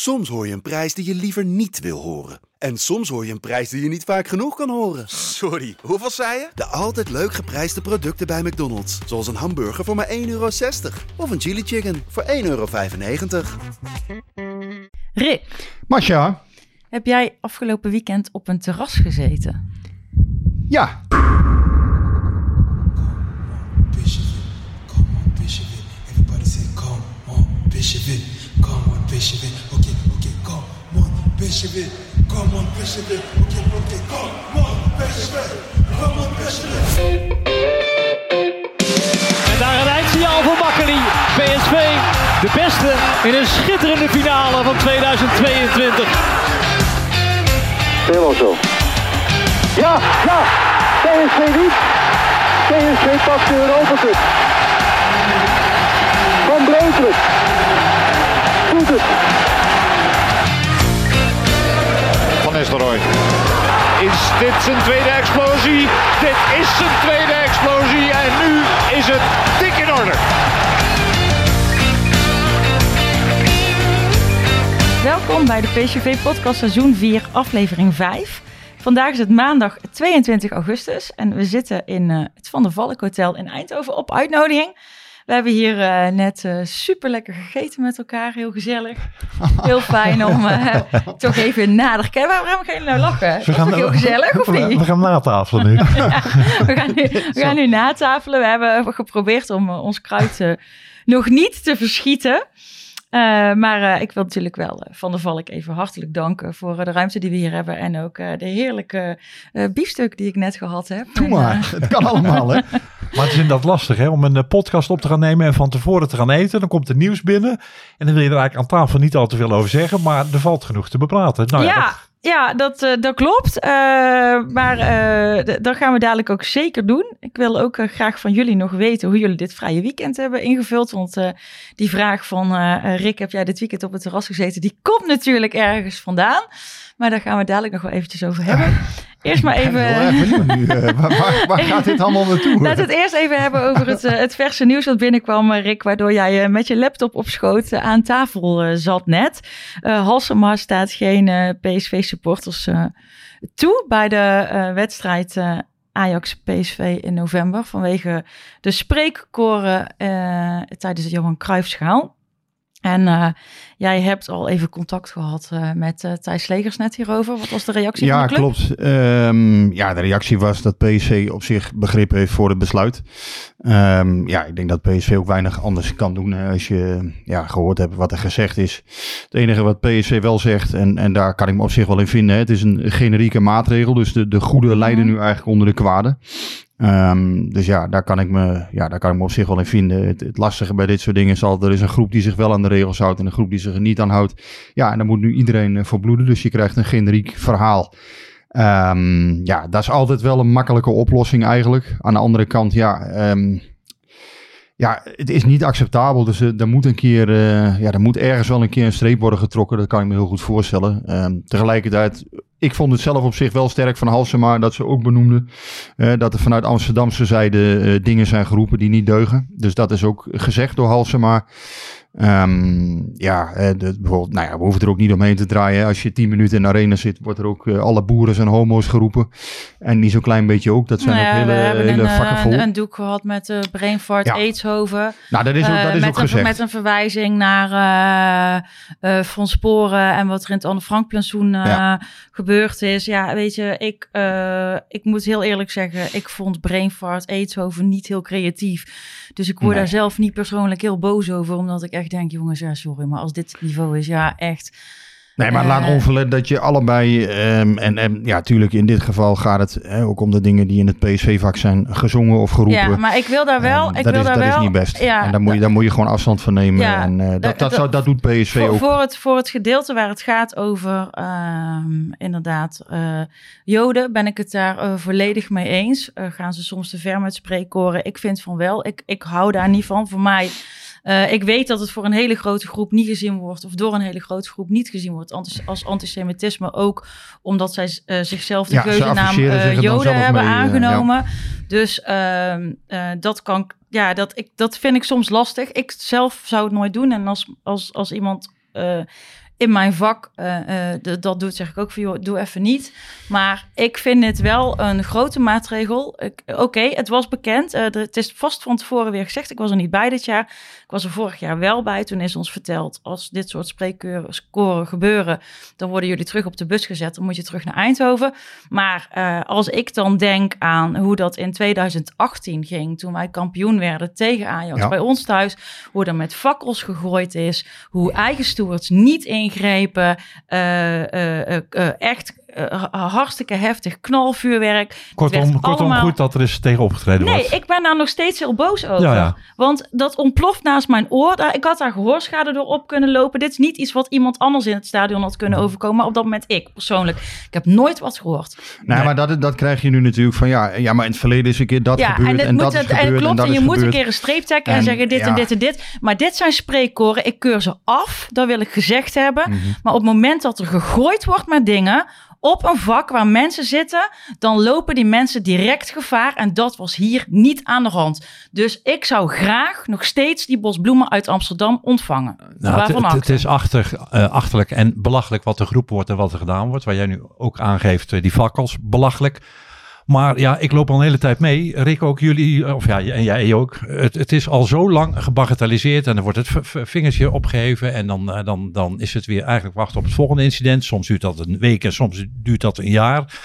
Soms hoor je een prijs die je liever niet wil horen. En soms hoor je een prijs die je niet vaak genoeg kan horen. Sorry, hoeveel zei je? De altijd leuk geprijsde producten bij McDonald's. Zoals een hamburger voor maar 1,60 euro. Of een chili chicken voor 1,95 euro. Rick, Masha, heb jij afgelopen weekend op een terras gezeten? ja. Come on, it, come on, Bishop it. Okay, okay, come on, Bishop it, come on, it. En daar een eindsignaal voor Makkeli. PSV, de beste in een schitterende finale van 2022. Helemaal zo. Ja, ja. PSV niet. PSV pakt de Europa Cup. Van Breukelen. Doet het. Nistelrooy. Is dit zijn tweede explosie? Dit is zijn tweede explosie en nu is het dik in orde. Welkom bij de PSV Podcast seizoen 4, aflevering 5. Vandaag is het maandag 22 augustus en we zitten in eh, het Van der Valk Hotel in Eindhoven op uitnodiging. We hebben hier eh, net eh, super lekker gegeten met elkaar, heel gezellig. Heel fijn om eh, toch even nader te Waarom gaan jullie nou lachen? Is toch heel gezellig, of we, niet? we gaan natafelen nu. we, gaan nu, we gaan nu natafelen. We hebben geprobeerd om ons kruid nog niet te verschieten. Maar ik wil natuurlijk wel eh, Van der Valk even hartelijk danken voor de ruimte die we hier hebben. En ook de heerlijke biefstuk die ik net gehad heb. Doe maar, het kan allemaal hè. Maar het is inderdaad lastig hè, om een eh, podcast op te gaan nemen en van tevoren te gaan eten. Dan komt het nieuws binnen en dan wil je er eigenlijk aan tafel niet al te veel over zeggen. Maar er valt genoeg te bepraten. Nou ja, ja, dat- ja, dat, eh, dat klopt. Eh, maar dat gaan we dadelijk ook zeker doen. Ik wil ook graag van jullie nog weten hoe jullie dit vrije weekend hebben ingevuld. Want die vraag van Rick, heb jij dit weekend op het terras gezeten? Die komt natuurlijk ergens vandaan. Maar daar gaan we dadelijk nog wel eventjes over hebben. Eerst maar even... nu. eh, waar, waar, waar gaat dit allemaal naartoe? Laten we het eerst even hebben over het, eh, het verse nieuws dat binnenkwam, eh, Rick. Waardoor jij met je laptop op schoot aan tafel zat net. Halsema staat geen PSV-supporters toe bij de wedstrijd Ajax-PSV in november. Vanwege de spreekkoren tijdens de Johan Cruijffschaal. En eh, jij hebt al even contact gehad eh, met eh, Thijs Slegers net hierover. Wat was de reactie Ja, van de club? klopt. Ehm, ja, de reactie was dat PSV op zich begrip heeft voor het besluit. Ehm, ja, ik denk dat PSV ook weinig anders kan doen als je ja, gehoord hebt wat er gezegd is. Het enige wat PSV wel zegt, en, en daar kan ik me op zich wel in vinden, hè, het is een generieke maatregel. Dus de, de goede lijden nu eigenlijk onder de kwade. Ehm, dus ja, daar kan ik me, ja, daar kan ik me op zich wel in vinden. Het, lastige bij dit soort dingen is al, er is een groep die zich wel aan de regels houdt en een groep die zich er niet aan houdt. Ja, en dan moet nu iedereen eh, voor bloeden. Dus je krijgt een generiek verhaal. Ehm, ja, dat is altijd wel een makkelijke oplossing eigenlijk. Aan de andere kant, ja, ehm, ja het is niet acceptabel. Dus eh, er moet een keer, eh, ja, er moet ergens wel een keer een streep worden getrokken. Dat kan ik me heel goed voorstellen. Tegelijkertijd, ik vond het zelf op zich wel sterk van Halsema dat ze ook benoemden eh, dat er vanuit Amsterdamse zijde eh, dingen zijn geroepen die niet deugen. Dus dat is ook gezegd door Halsema. Ehm, ja, eh, de- bijvoorbeeld, nou ja, we hoeven er ook niet omheen te draaien. Als je tien minuten in de arena zit, wordt er ook eh, alle boeren zijn homo's geroepen. En niet zo'n klein beetje ook. Dat zijn Nou ook hele, we hebben hele een, eh, vakken vol. een, een doek gehad met uh, Brainfart, Ja. Aidshoven. nou, dat is ook, dat Eh, is met, ook een, gezegd. met een verwijzing naar eh eh Frans Sporen en wat er in het Anne Frank eh, Ja. gebeurd is. Ja, weet je, ik, eh, ik moet heel eerlijk zeggen, ik vond Brainfart, Aidshoven niet heel creatief. Dus ik word Nee. daar zelf niet persoonlijk heel boos over, omdat ik echt denk, jongens, ja, sorry, maar als dit het niveau is, ja, echt. Nee, maar Eh, laat onverlet dat je allebei, ehm, en, en ja, natuurlijk in dit geval gaat het hè, ook om de dingen die in het PSV-vak zijn gezongen of geroepen. Ja, maar ik wil daar wel, Ehm, ik dat wil is, daar dat wel. is niet best. Ja, en daar moet, je, daar moet je gewoon afstand van nemen. Ja, en eh, dat- dat, zou- dat doet PSV voor, ook. voor, het, voor het gedeelte waar het gaat over ehm, inderdaad eh, Joden, ben ik het daar eh, volledig mee eens. Eh, gaan ze soms te ver met spreekkoren? Ik vind van wel. Ik, ik hou daar niet van. Voor mij, eh, ik weet dat het voor een hele grote groep niet gezien wordt, of door een hele grote groep niet gezien wordt antis- als antisemitisme. Ook omdat zij eh, zichzelf de Ja, geuzennaam associëren eh, Joden hebben mee, aangenomen. Dus ehm, eh, dat kan, ja, dat, ik, dat vind ik soms lastig. Ik zelf zou het nooit doen. En als, als, als iemand in mijn vak dat doet, zeg ik ook van, joh, doe even niet. Maar ik vind dit wel een grote maatregel. Oké, het was bekend. Het is vast van tevoren weer gezegd. Ik was er niet bij dit jaar. Ik was er vorig jaar wel bij. Toen is ons verteld, als dit soort spreekkoren gebeuren, dan worden jullie terug op de bus gezet. Dan moet je terug naar Eindhoven. Maar eh, als ik dan denk aan hoe dat in 2018 ging, toen wij kampioen werden tegen Ajax Ja. bij ons thuis, hoe er met fakkels gegooid is, hoe eigen stewards niet ingrepen, eh, eh, echt eh, hartstikke heftig knalvuurwerk. Kortom, kortom allemaal- goed dat er eens tegen opgetreden Nee, wordt. ik ben daar nog steeds heel boos over. Ja, ja. Want dat ontploft naast mijn oor. Daar- Ik had daar gehoorschade door op kunnen lopen. Dit is niet iets wat iemand anders in het stadion had kunnen overkomen. Maar op dat moment ik persoonlijk. Ik heb nooit wat gehoord. Nee, maar dat, dat krijg je nu natuurlijk van ja, ja, maar in het verleden is een keer dat ja, gebeurd en, en, moet dat is het, en gebeurd en klopt. dat En je is moet een keer een streep trekken en, En, zeggen dit en dit en dit. Maar dit zijn spreekkoren. Ik keur ze af. Dat wil ik gezegd hebben. Mhm. Maar op het moment dat er gegooid wordt met dingen op een vak waar mensen zitten, dan lopen die mensen direct gevaar. En dat was hier niet aan de hand. Dus ik zou graag nog steeds die bosbloemen uit Amsterdam ontvangen. Nou, het, is achter, eh, achterlijk en belachelijk wat er geroepen wordt en wat er gedaan wordt. Waar jij nu ook aangeeft, eh, die fakkels, belachelijk. Maar ja, ik loop al een hele tijd mee. Rick, ook jullie, eh, of ja, en jij ook. Het, het is al zo lang gebagatelliseerd en er wordt het vingertje opgeheven. En dan, eh, dan, dan is het weer eigenlijk wachten op het volgende incident. Soms duurt dat een week en soms duurt dat een jaar.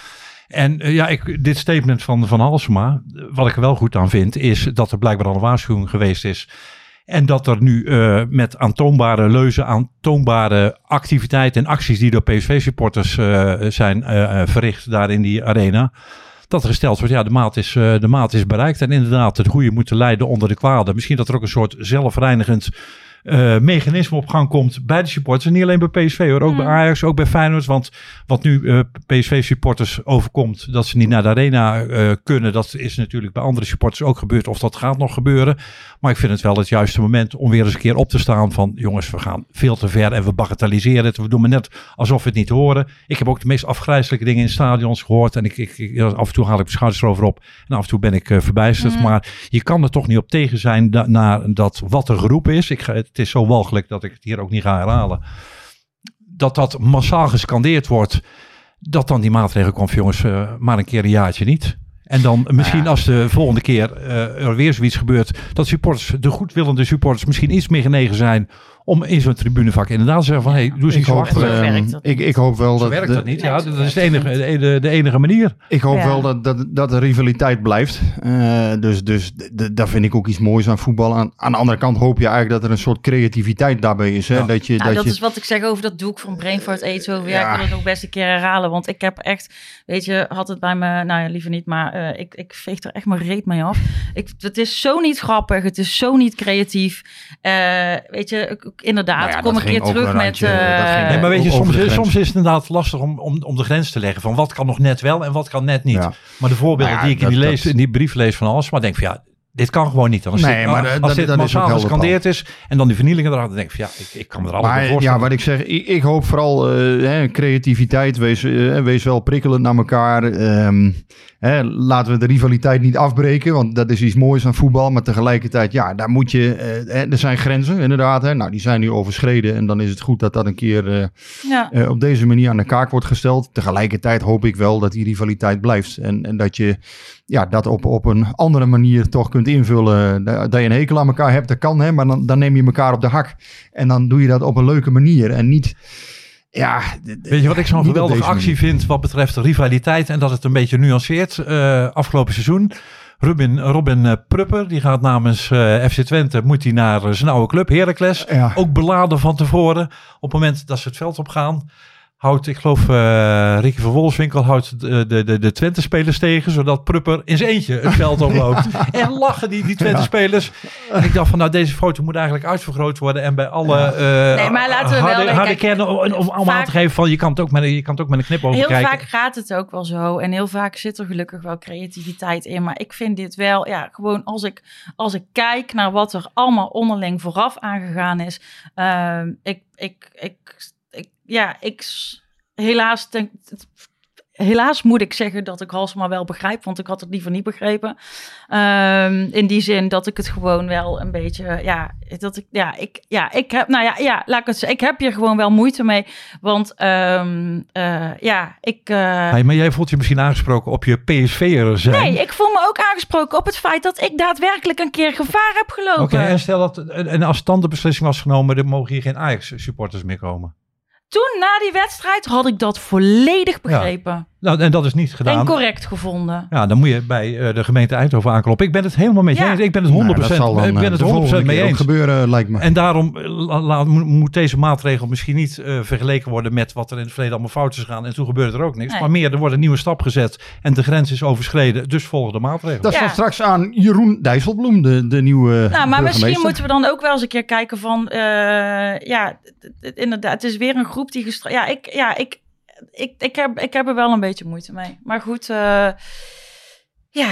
En eh, ja, ik, dit statement van, van Halsema, wat ik er wel goed aan vind, is dat er blijkbaar al een waarschuwing geweest is. En dat er nu met aantoonbare leuzen, aantoonbare activiteiten en acties die door PSV-supporters zijn verricht daar in die arena. Dat er gesteld wordt, ja, de maat, is, eh, de maat is bereikt. En inderdaad, het goede moet leiden onder de kwade. Misschien dat er ook een soort zelfreinigend eh, mechanisme op gang komt bij de supporters. En niet alleen bij PSV hoor, ook bij Ajax, ook bij Feyenoord. Want wat nu eh, PSV-supporters overkomt, dat ze niet naar de arena eh, kunnen, dat is natuurlijk bij andere supporters ook gebeurd. Of dat gaat nog gebeuren. Maar ik vind het wel het juiste moment om weer eens een keer op te staan van jongens, we gaan veel te ver en we bagatelliseren het. We doen maar net alsof we het niet horen. Ik heb ook de meest afgrijzelijke dingen in stadions gehoord. En ik, ik, af en toe haal ik mijn schouders erover op. En af en toe ben ik verbijsterd. Maar je kan er toch niet op tegen zijn da- naar dat wat er geroepen is. Ik ga, het is zo walgelijk dat ik het hier ook niet ga herhalen. Dat dat massaal gescandeerd wordt. Dat dan die maatregel komt jongens, eh, maar een keer een jaartje niet. En dan misschien als de volgende keer eh, er weer zoiets gebeurt, dat supporters, de goedwillende supporters, misschien iets meer genegen zijn om in zo'n tribunevak inderdaad te zeggen van, hé, hey, doe eens zo hoop. Zo dat ik, ik hoop wel Zo dat werkt dat niet. Ja, dat is de enige, de, de, enige manier. Ik hoop Ja. wel dat, dat, dat de rivaliteit blijft. Eh, dus dus daar vind ik ook iets moois aan voetbal. Aan, aan de andere kant hoop je eigenlijk dat er een soort creativiteit daarbij is. Hè? Ja. Dat je, Nou, dat dat je, is wat ik zeg over dat doek van Brainfart Eet over. Ja, Ja. ik wil het nog best een keer herhalen. Want ik heb echt, weet je, had het bij me, nou ja, liever niet, maar eh, ik, ik veeg er echt mijn reet mee af. Ik, het is zo niet grappig, het is zo niet creatief. Eh, weet je, inderdaad, Nou ja, kom een keer terug met... eh, Nee, maar weet je, soms, soms is het inderdaad lastig om, om, om de grens te leggen van wat kan nog net wel en wat kan net niet. Ja. Maar de voorbeelden Nou ja, die ik in die, dat- lees, dat- in die brief lees van alles, maar denk van ja, dit kan gewoon niet. Als Nee, dit, maar als dat- dit dat massaal gescandeerd is en dan die vernielingen erachter, denk ik van ja, ik, ik kan me er alles bij Maar ja, wat ik zeg, ik, ik hoop vooral eh, hè, creativiteit. Wees, eh, wees wel prikkelend naar elkaar. Ehm, hè, laten we de rivaliteit niet afbreken, want dat is iets moois aan voetbal. Maar tegelijkertijd, ja, daar moet je. eh, hè, er zijn grenzen, inderdaad. Hè. Nou, die zijn nu overschreden. En dan is het goed dat dat een keer eh, ja. eh, op deze manier aan de kaak wordt gesteld. Tegelijkertijd hoop ik wel dat die rivaliteit blijft. En, en dat je ja, dat op, op een andere manier toch kunt invullen. Dat je een hekel aan elkaar hebt, dat kan. Hè, maar dan, dan neem je elkaar op de hak. En dan doe je dat op een leuke manier. En niet... Ja, Weet je wat ik zo'n geweldige actie manier. vind wat betreft rivaliteit en dat het een beetje nuanceert eh, afgelopen seizoen? Robin, Robin eh, Prupper, die gaat namens eh, FC Twente, moet hij naar zijn oude club Heracles. Ja. Ook beladen van tevoren. Op het moment dat ze het veld op gaan, houdt, ik geloof, eh Ricky van Wolfswinkel houdt de, de, de, Twente-spelers tegen, zodat Prupper in zijn eentje het veld oploopt. En lachen die, die Twente-spelers. En ik dacht van, nou, deze foto moet eigenlijk uitvergroot worden en bij alle eh Nee, maar laten we wel- harde, harde kijk, kernen om, allemaal vaak- aan te geven van, je kan het ook met, je kan het ook met een knip over Heel kijken. vaak gaat het ook wel zo. En heel vaak zit er gelukkig wel creativiteit in. Maar ik vind dit wel, ja, gewoon als ik, als ik kijk naar wat er allemaal onderling vooraf aangegaan is. ehm, ik, ik, ik, ja, ik, helaas denk, helaas moet ik zeggen dat ik Halsema wel begrijp, want ik had het liever niet begrepen. Ehm, in die zin dat ik het gewoon wel een beetje, ja, dat ik, ja, ik, ja, ik heb, nou ja, ja, laat ik het zeggen, ik heb hier gewoon wel moeite mee, want ehm, eh, ja, ik. eh, Hey, maar jij voelt je misschien aangesproken op je PSV'er zijn. Nee, ik voel me ook aangesproken op het feit dat ik daadwerkelijk een keer gevaar heb gelopen. Oké, en stel dat en als dan de beslissing was genomen, dan mogen hier geen Ajax-supporters meer komen. Toen, na die wedstrijd, had ik dat volledig begrepen. Nou, en dat is niet gedaan. En correct gevonden. Ja, dan moet je bij eh, de gemeente Eindhoven aankloppen. Ik ben het helemaal Ja. eens. Ik ben het 100%, Nou, dat zal dan, ik ben eh, het de 100% volgende mee eens. gebeuren, lijkt me. En daarom eh, la- la- mo- moet deze maatregel misschien niet eh, vergeleken worden met wat er in het verleden allemaal fout is gegaan. En toen gebeurde er ook niks. Nee. Maar meer, er wordt een nieuwe stap gezet en de grens is overschreden. Dus volgen de maatregelen. Dat Ja. staat straks aan Jeroen Dijsselbloem, de, de nieuwe Nou, maar misschien moeten we dan ook wel eens een keer kijken van... eh, ja, inderdaad, het is weer een groep die gestra- Ja, ik, ja ik, ik, ik, heb, ik heb er wel een beetje moeite mee. Maar goed, eh, ja,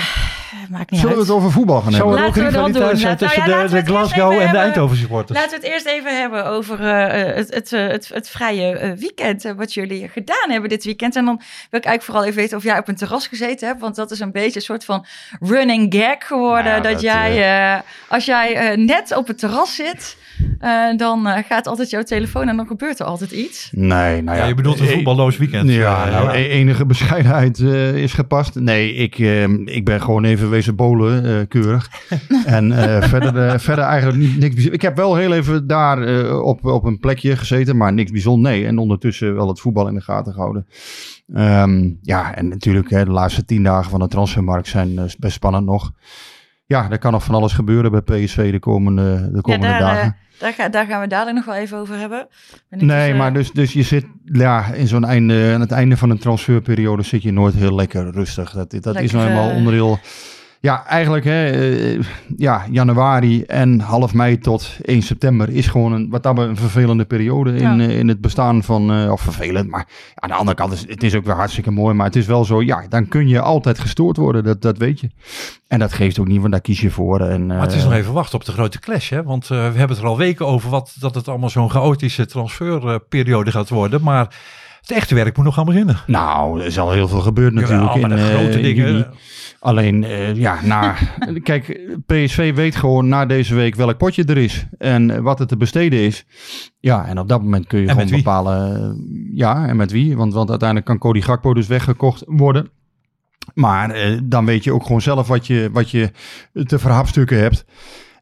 maakt niet Zullen we uit. het over voetbal gaan hebben? ook Laten we dat doen. zijn Laten- tussen nou ja, de, we Glasgow even en de hebben- Eindhoven supporters? Laten we het eerst even hebben over eh, het, het, eh, het, het vrije weekend. wat jullie gedaan hebben dit weekend. En dan wil ik eigenlijk vooral even weten of jij op een terras gezeten hebt. Want dat is een beetje een soort van running gag geworden. Nou, dat, dat, jij, eh, als jij net op het terras zit, eh, dan eh, gaat altijd jouw telefoon en dan gebeurt er altijd iets. Nee, nou ja. Ja, je bedoelt een eh, voetballoos weekend. Ja, nou, ja. e- enige bescheidenheid is gepast. Nee, ik, eh, ik ben gewoon even wezen bolen, eh, keurig. en eh, verder, verder eigenlijk niet, niks bijzonders. Ik heb wel heel even daar eh, op, op een plekje gezeten, maar niks bijzonders. Nee, en ondertussen wel het voetbal in de gaten gehouden. Ehm, ja, en natuurlijk hè, de laatste tien dagen van de transfermarkt zijn best spannend nog. Ja, er kan nog van alles gebeuren bij PSV de komende, de komende ja, daar, eh, dagen. daar, ga- daar gaan we dadelijk nog wel even over hebben. Nee, dus, eh, maar dus, dus je zit ja, in zo'n einde, aan het einde van een transferperiode zit je nooit heel lekker rustig. Dat, dat is nou eenmaal eh, onderdeel. Ja, eigenlijk hè, eh, ja, januari en half mei tot 1 september is gewoon een, wat dat een vervelende periode in, Ja. eh, in het bestaan van, eh, of vervelend, maar aan de andere kant is het is ook weer hartstikke mooi, maar het is wel zo, ja, dan kun je altijd gestoord worden, dat, dat weet je. En dat geeft ook niet, want daar kies je voor. En, Maar het is nog even wachten op de grote clash. Hè? Want eh, we hebben het er al weken over wat, dat het allemaal zo'n chaotische transferperiode gaat worden. Maar het echte werk moet nog gaan beginnen. Nou, er is al heel veel gebeurd natuurlijk maar in, de grote in dingen. juni. Alleen, eh, ja, na, kijk, PSV weet gewoon na deze week welk potje er is en wat het te besteden is. Ja, en op dat moment kun je En gewoon bepalen, eh, ja, en met wie. Want, want uiteindelijk kan Cody Gakpo dus weggekocht worden. Maar eh, dan weet je ook gewoon zelf wat je, wat je te verhapstukken hebt.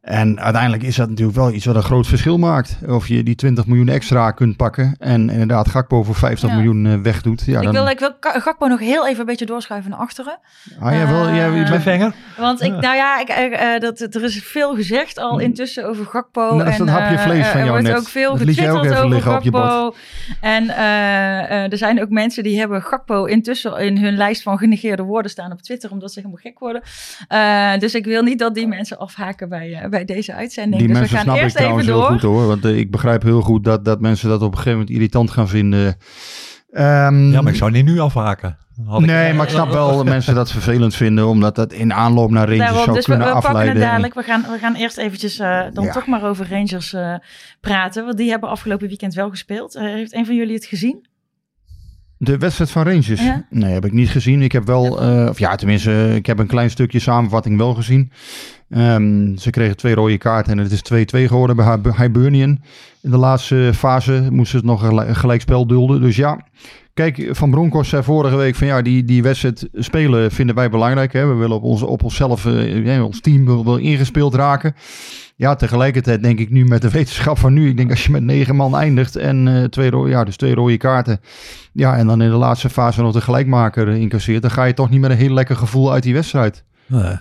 En uiteindelijk is dat natuurlijk wel iets wat een groot verschil maakt. Of je die 20 miljoen extra kunt pakken en inderdaad Gakpo voor 50 Ja. miljoen eh, wegdoet. Ja, ik, dan, wil, ik wil Gakpo nog heel even een beetje doorschuiven naar achteren. Ah, jij wel, jij, je Eh, bent- Venger? Want ik, nou ja, ik, eh, eh, dat, er is veel gezegd al intussen over Gakpo. Nou, dat is en, dat hapje eh, vlees van er jou wordt net. ook veel getwitterd over liggen op je Gakpo. En eh, eh, er zijn ook mensen die hebben Gakpo intussen in hun lijst van genegeerde woorden staan op Twitter, omdat ze helemaal gek worden. Eh, dus ik wil niet dat die mensen afhaken bij, eh, bij deze uitzending. die dus mensen we gaan snap ik eerst even trouwens heel door. goed hoor. Want eh, ik begrijp heel goed dat, dat mensen dat op een gegeven moment irritant gaan vinden. Ehm, Ja, maar ik zou niet nu afhaken. Had ik- Nee, maar ik snap wel dat mensen dat vervelend vinden, omdat dat in aanloop naar Rangers Daarom, zou dus we, kunnen we pakken het afleiden. dadelijk. We gaan, we gaan eerst eventjes eh, dan Ja. toch maar over Rangers eh, praten. Want die hebben afgelopen weekend wel gespeeld. Heeft een van jullie het gezien? De wedstrijd van Rangers? Ja. Nee, heb ik niet gezien. Ik heb wel, eh, of ja, tenminste, ik heb een klein stukje samenvatting wel gezien. Ehm, ze kregen twee rode kaarten en het is 2-2 geworden bij Hi- Hibernian. In de laatste fase moesten ze nog een gel- een gelijkspel dulden. Dus ja, kijk, Van Bronckhorst zei vorige week van ja, die, die wedstrijd spelen vinden wij belangrijk. Hè? We willen op, ons, op onszelf, eh, ons team wil, wil ingespeeld raken. Ja, tegelijkertijd denk ik nu met de wetenschap van nu. Ik denk als je met negen man eindigt en eh, twee, ro- ja, dus twee rode kaarten. Ja, en dan in de laatste fase nog de gelijkmaker incasseert. Dan ga je toch niet met een heel lekker gevoel uit die wedstrijd. Nee.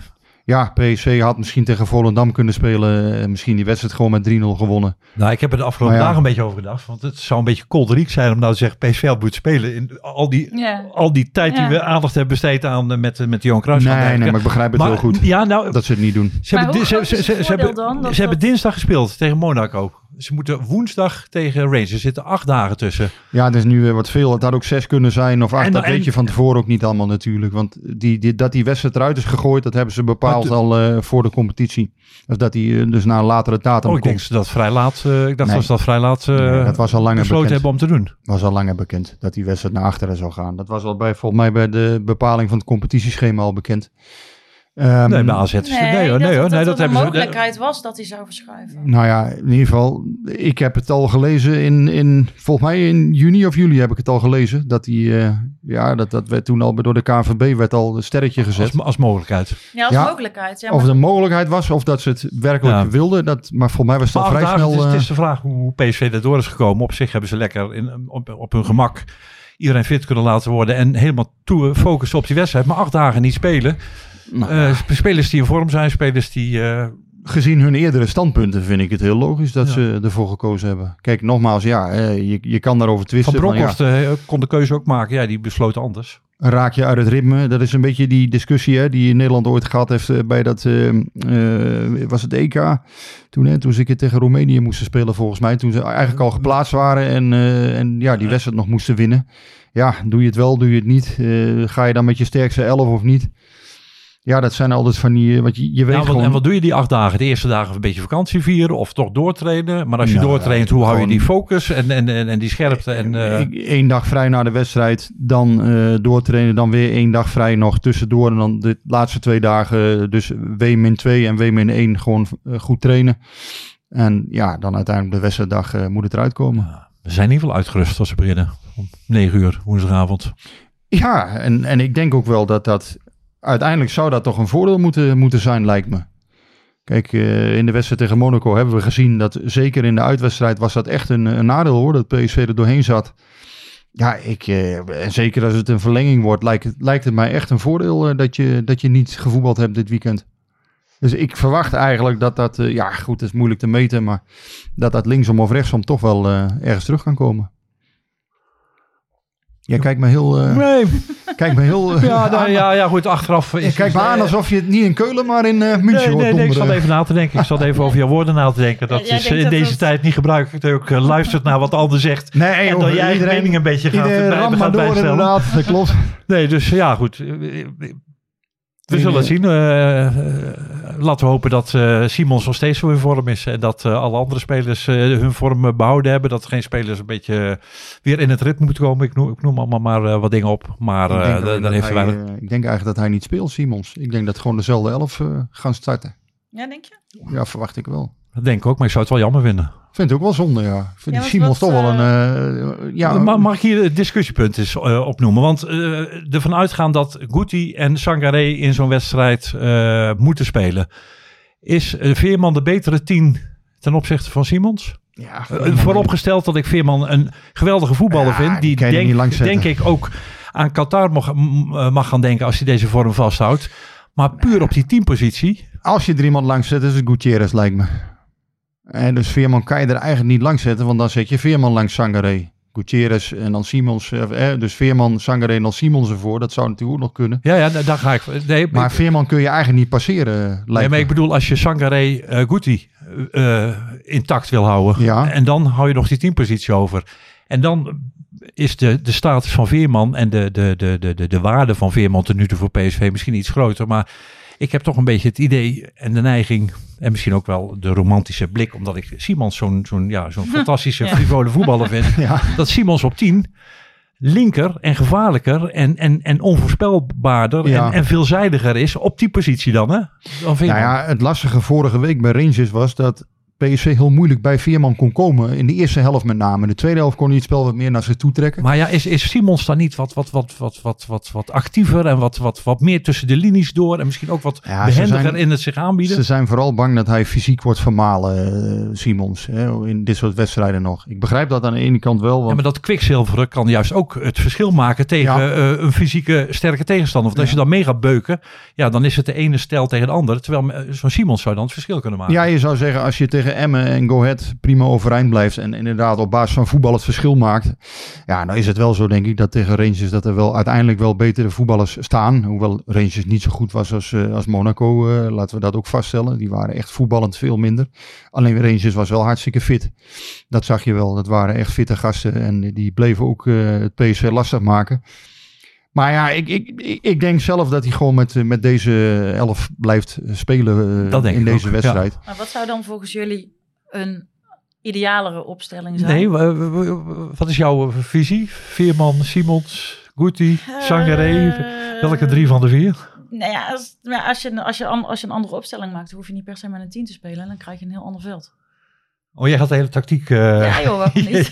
Ja, PSV had misschien tegen Volendam kunnen spelen. eh, Misschien die wedstrijd gewoon met 3-0 gewonnen. Nou, ik heb er de afgelopen ja. dagen een beetje over gedacht. Want het zou een beetje kolderiek zijn om nou te zeggen... PSV had moet spelen in al die, Ja. al die tijd Ja. die we aandacht hebben besteed aan... eh, met, met Johan Cruijff. Nee, nee, maar ik begrijp het Maar- heel goed. Ja, nou, dat ze het niet doen. Ze Maar hebben, ze, ze, hebben, dat ze hebben dinsdag gespeeld tegen Monaco. Ze moeten woensdag tegen Rangers. Er zitten acht dagen tussen. Ja, het is nu weer wat veel. Het had ook zes kunnen zijn of acht. En- dat en- weet je van tevoren ook niet allemaal natuurlijk. Want die, die, dat die wedstrijd eruit is gegooid, dat hebben ze bepaald al eh, voor de competitie. Dus dat die eh, dus na een latere datum Oh, ik denk komt. ze dat vrij laat. eh, ik dacht Nee. dat ze dat vrij laat Nee, dat was al langer besloten bekend. hebben om te doen. was al langer bekend dat die wedstrijd naar achteren zou gaan. Dat was al bij, volgens mij bij de bepaling van het competitieschema al bekend. Ehm, nee, bij AZ is het- nee, hoor, nee, hoor, nee, dat er hebben een ze. mogelijkheid was dat hij zou verschuiven. Nou ja, in ieder geval, ik heb het al gelezen in, in volgens mij in juni of juli heb ik het al gelezen. Dat die, eh, ja, dat, dat werd toen al door de KNVB werd al een sterretje gezet. Als, als mogelijkheid. Ja, als Ja, mogelijkheid. Ja, of maar- het een mogelijkheid was, of dat ze het werkelijk Ja. wilden. Dat, maar volgens mij was het Maar al acht vrij snel... het, is, het eh, is de vraag hoe PSV daardoor is gekomen. Op zich hebben ze lekker in, op, op hun gemak iedereen fit kunnen laten worden. En helemaal toe focussen op die wedstrijd. Maar acht dagen niet spelen. Nou, Eh, sp- spelers die in vorm zijn, spelers die... eh, gezien hun eerdere standpunten vind ik het heel logisch dat Ja. ze ervoor gekozen hebben. Kijk, nogmaals, ja, eh, je, je kan daarover twisten. van, Bronckhorst kon de keuze ook maken. Ja, die besloot anders. raak je uit het ritme. Dat is een beetje die discussie hè, die Nederland ooit gehad heeft bij dat, eh, eh, was het EK. Toen, hè, toen ze een keer tegen Roemenië moesten spelen volgens mij. Toen ze eigenlijk al geplaatst waren en, eh, en ja, die wedstrijd nog moesten winnen. Ja, doe je het wel, doe je het niet? Eh, ga je dan met je sterkste elf of niet? Ja, dat zijn altijd van die, eh, wat je, je weet Ja, wat, gewoon... en wat doe je die acht dagen? De eerste dagen een beetje vakantie vieren of toch doortrainen. Maar als je Nou, doortraint, hoe hou je die focus en, en, en, en die scherpte? En, eh, Eén dag vrij na de wedstrijd, dan eh, doortrainen, dan weer één dag vrij nog tussendoor. En dan de laatste twee dagen, eh, dus W-2 en W-1 gewoon eh, goed trainen. En ja, dan uiteindelijk de wedstrijddag eh, moet het eruit komen. we zijn in ieder geval uitgerust als ze beginnen. Om negen uur woensdagavond. Ja, en, en ik denk ook wel dat dat uiteindelijk zou dat toch een voordeel moeten, moeten zijn, lijkt me. Kijk, eh, in de wedstrijd tegen Monaco hebben we gezien dat zeker in de uitwedstrijd was dat echt een, nadeel hoor, dat PSV er doorheen zat. Ja, ik, eh, en zeker als het een verlenging wordt, lijkt het, lijkt het mij echt een voordeel eh, dat, je, dat je niet gevoetbald hebt dit weekend. Dus ik verwacht eigenlijk dat dat, ja goed, het is moeilijk te meten, maar dat dat linksom of rechtsom toch wel ergens terug kan komen. Jij kijkt me heel, eh, Nee, kijk me heel, eh, ja, nou, aan. ja, ja, goed. Achteraf Je is kijkt me aan alsof je het niet in Keulen, maar in eh München Nee, hoort nee, nee, ik zat even na te denken. Ik zat even over jouw woorden na te denken. Dat Ja, jij is in dat deze dat- tijd niet gebruikelijk. Dat je ook luistert naar wat de ander zegt. Nee, en joh, dan je eigen iedereen- mening een beetje gaat, Iedereen bij- gaat door bijstellen. inderdaad, dat klopt. Nee, dus ja, goed. Eh, We zullen het zien. Eh, eh, laten we hopen dat eh, Simons nog steeds zo in vorm is. En dat eh, alle andere spelers eh, hun vorm eh, behouden hebben. Dat geen spelers een beetje eh, weer in het ritme moeten komen. Ik noem, ik noem allemaal maar eh, wat dingen op. Maar Ik eh, denk da- alleen daar dat heeft hij, weinig... eh, ik denk eigenlijk dat hij niet speelt, Simons. Ik denk dat gewoon dezelfde elf eh, gaan starten. Ja, denk je? Ja, verwacht ik wel. Dat denk ik ook, maar ik zou het wel jammer vinden. Vind het ook wel zonde, ja. Ik vind Ja, die want Simons wat, toch wel een... eh, ja, Ma- mag ik hier het discussiepunt eens eh, opnoemen? Want eh ervan uitgaan dat Guti en Sangaré in zo'n wedstrijd eh, moeten spelen. Is eh, Veerman de betere tien ten opzichte van Simons? ja, Eh, vooropgesteld dat ik Veerman een geweldige voetballer Ja, vind. die denk, ik ook aan Qatar mag, eh, mag gaan denken als hij deze vorm vasthoudt. Maar puur op die teampositie. Als je er iemand langs zet, is het Gutierrez, lijkt me. En dus Veerman kan je er eigenlijk niet langs zetten, want dan zet je Veerman langs Sangaré. Gutierrez en dan Simons. eh, eh, dus Veerman, Sangaré en dan Simons ervoor. Dat zou natuurlijk ook nog kunnen. Ja, ja, da- daar ga ik. Nee, Maar ik, Veerman kun je eigenlijk niet passeren, eh, lijkt nee, maar ik bedoel, als je Sangaré eh Guti intact wil houden. Ja. En dan hou je nog die teampositie over. En dan is de, de status van Veerman en de, de, de, de, de, de waarde van Veerman ten nu toe voor PSV misschien iets groter. Maar ik heb toch een beetje het idee en de neiging, en misschien ook wel de romantische blik, omdat ik Simons zo'n zo'n ja, zo'n fantastische, Ja. frivole voetballer vind. Ja. Dat Simons op 10 linker en gevaarlijker en, en, en onvoorspelbaarder Ja. en, en veelzijdiger is op die positie dan, hè? Dan. Nou ja, het lastige vorige week bij Rangers was dat PSV heel moeilijk bij Veerman kon komen. In de eerste helft met name. In de tweede helft kon hij het spel wat meer naar zich toe trekken. Maar ja, is, is Simons dan niet wat, wat, wat, wat, wat, wat, wat actiever en wat, wat, wat meer tussen de linies door en misschien ook wat Ja, behendiger zijn- in het zich aanbieden? Ze zijn vooral bang dat hij fysiek wordt vermalen, eh, Simons. Hè, in dit soort wedstrijden nog. Ik begrijp dat aan de ene kant wel. Ja, maar dat kwikzilveren kan juist ook het verschil maken tegen Ja. eh, een fysieke sterke tegenstander. Want als je dan mee gaat beuken, ja, dan is het de ene stijl tegen de andere. Terwijl eh, zo'n Simons zou dan het verschil kunnen maken. Ja, je zou zeggen, als je tegen tegen Emmen en Go Ahead prima overeind blijft en inderdaad op basis van voetbal het verschil maakt. Ja, nou is het wel zo denk ik dat tegen Rangers dat er wel uiteindelijk wel betere voetballers staan. Hoewel Rangers niet zo goed was als, eh, als Monaco, eh, laten we dat ook vaststellen. Die waren echt voetballend veel minder. Alleen Rangers was wel hartstikke fit. Dat zag je wel. Dat waren echt fitte gasten en die bleven ook eh, het PSV lastig maken. Maar ja, ik, ik, ik- denk zelf dat hij gewoon met, eh, met deze elf blijft spelen eh, Dat denk in ik deze ook, ja. wedstrijd. Maar wat zou dan volgens jullie een idealere opstelling zijn? Nee, wa- wa- wa- wat is jouw visie? Veerman, Simons, Guti, Sangaré. Eh, Welke drie van de vier? Nou ja, als, maar als, je, als, je, als je een andere opstelling maakt, hoef je niet per se met een 10 te spelen. En dan krijg je een heel ander veld. Oh, jij gaat de hele tactiek... eh, Ja joh, waarom niet?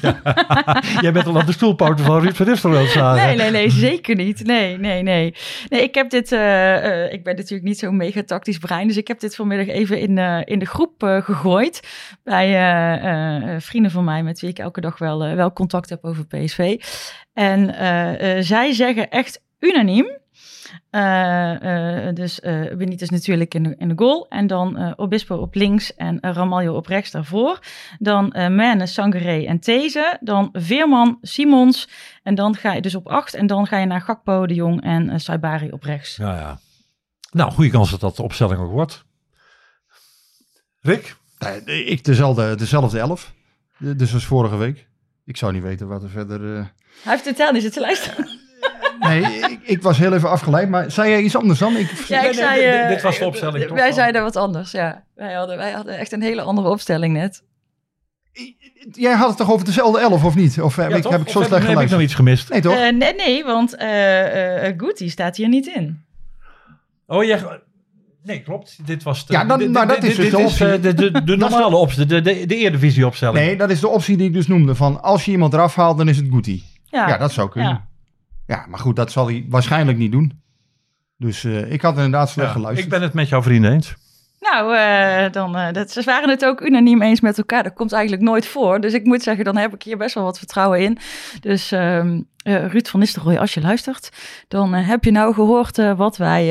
jij bent al aan de stoelpoten van Ruud van Nistelrooy zagen. Nee, nee, nee, zeker niet. Nee, nee, nee. Nee, ik heb dit, eh, eh, ik ben natuurlijk niet zo'n mega tactisch brein, dus ik heb dit vanmiddag even in, in de groep gegooid. Bij vrienden van mij met wie ik elke dag wel, wel contact heb over PSV. En zij zeggen echt unaniem. Eh, eh, dus eh Benitez natuurlijk in de, in de goal. En dan eh, Obispo op links en uh, Ramaljo op rechts daarvoor. Dan eh Mane, Sangaré en These. Dan Veerman, Simons. En dan ga je dus op acht. En dan ga je naar Gakpo, De Jong en Saibari op rechts. Ja, ja. Nou, goede kans dat dat de opstelling ook wordt. Rick? Nee, ik dezelfde, dezelfde elf. Dus als vorige week. Ik zou niet weten wat er verder... eh, Hij heeft totaal niet zitten luisteren. Nee, ik, ik was heel even afgeleid. Maar zei jij iets anders dan? Ik, Ja, ik nee, dit- eh, dit was de opstelling toch Wij zeiden wat anders, ja. Wij hadden, wij hadden echt een hele andere opstelling net. Jij had het toch over dezelfde elf, of niet? Of heb, Ja, ik, toch? heb ik Of zo slecht heb ik geluisterd? nou iets gemist? Nee, toch? Eh, nee, nee, want eh eh Guti staat hier niet in. Oh, jij... Nee, klopt. Dit was de, Ja, dan- dat is dus de optie. de, de, de normale opstelling, de, de, de Eredivisie opstelling. nee, dat is de optie die ik dus noemde. Van als je iemand eraf haalt, dan is het Guti. Ja, Ja, dat zou kunnen. Ja. Ja. maar goed, dat zal hij waarschijnlijk niet doen. Dus eh, ik had inderdaad slecht Ja, geluisterd. ik ben het met jouw vrienden eens. Nou, eh, dan, eh, dat, ze waren het ook unaniem eens met elkaar. Dat komt eigenlijk nooit voor. Dus ik moet zeggen, dan heb ik hier best wel wat vertrouwen in. Dus ehm, eh, Ruud van Nistelrooy, als je luistert, dan heb je nou gehoord eh, wat wij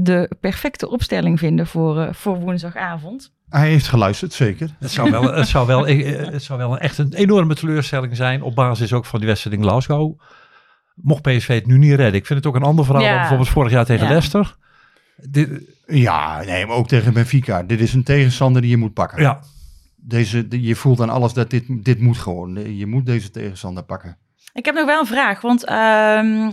de perfecte opstelling vinden voor, eh, voor woensdagavond. Hij heeft geluisterd, zeker. Het zou wel, het zou wel, het zou wel echt een enorme teleurstelling zijn op basis ook van die wedstrijd in Glasgow. Mocht PSV het nu niet redden. Ik vind het ook een ander verhaal Ja. dan bijvoorbeeld vorig jaar tegen Ja. Leicester. Dit, Ja, nee, maar ook tegen Benfica. Dit is een tegenstander die je moet pakken. ja, Deze, de- je voelt aan alles dat dit, dit moet gewoon. Je moet deze tegenstander pakken. Ik heb nog wel een vraag, want ehm,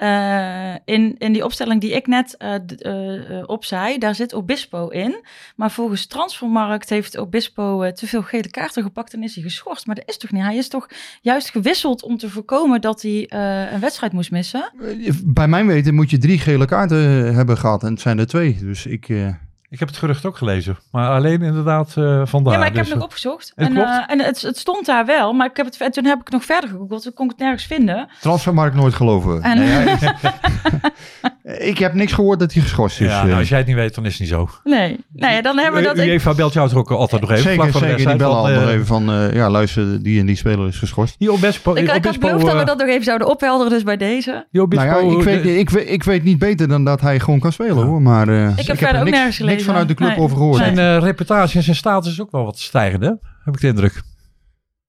eh, in, in die opstelling die ik net d- eh, eh, opzei, daar zit Obispo in. Maar volgens Transfermarkt heeft Obispo te veel gele kaarten gepakt en is hij geschorst. Maar dat is toch niet? Hij is toch juist gewisseld om te voorkomen dat hij een wedstrijd moest missen? Bij mijn weten moet je drie gele kaarten hebben gehad. En het zijn er twee. Dus ik... eh, ik heb het gerucht ook gelezen. Maar alleen inderdaad eh vandaar. ja, maar ik heb Dus, het nog opgezocht. het en klopt. eh, en het, het stond daar wel, maar ik heb het, en toen heb ik nog verder gegoogeld. Toen kon ik het nergens vinden. transfermarkt nooit geloven. En- Nee, ik heb niks gehoord dat hij geschorst is. ja, eh. nou, als jij het niet weet, dan is het niet zo. Nee, nou ja, dan hebben we dat... UEFA belt jou toch ook altijd nog even. zeker, vlak voor de zeker. Die bellen al nog eh, even van... eh, ja, luister, die en die speler is geschorst. Die Obispo, ik, ik had beloofd dat we eh, dat nog even zouden ophelderen, dus bij deze. die Obispo, nou ja, ik weet, de- ik, weet, ik weet niet beter dan dat hij gewoon kan spelen hoor. Maar eh, heb verder er ook niks, nergens gelezen. niks vanuit de club Nee. over gehoord. Nee. zijn eh, reputatie en zijn status is ook wel wat stijgende, heb ik de indruk.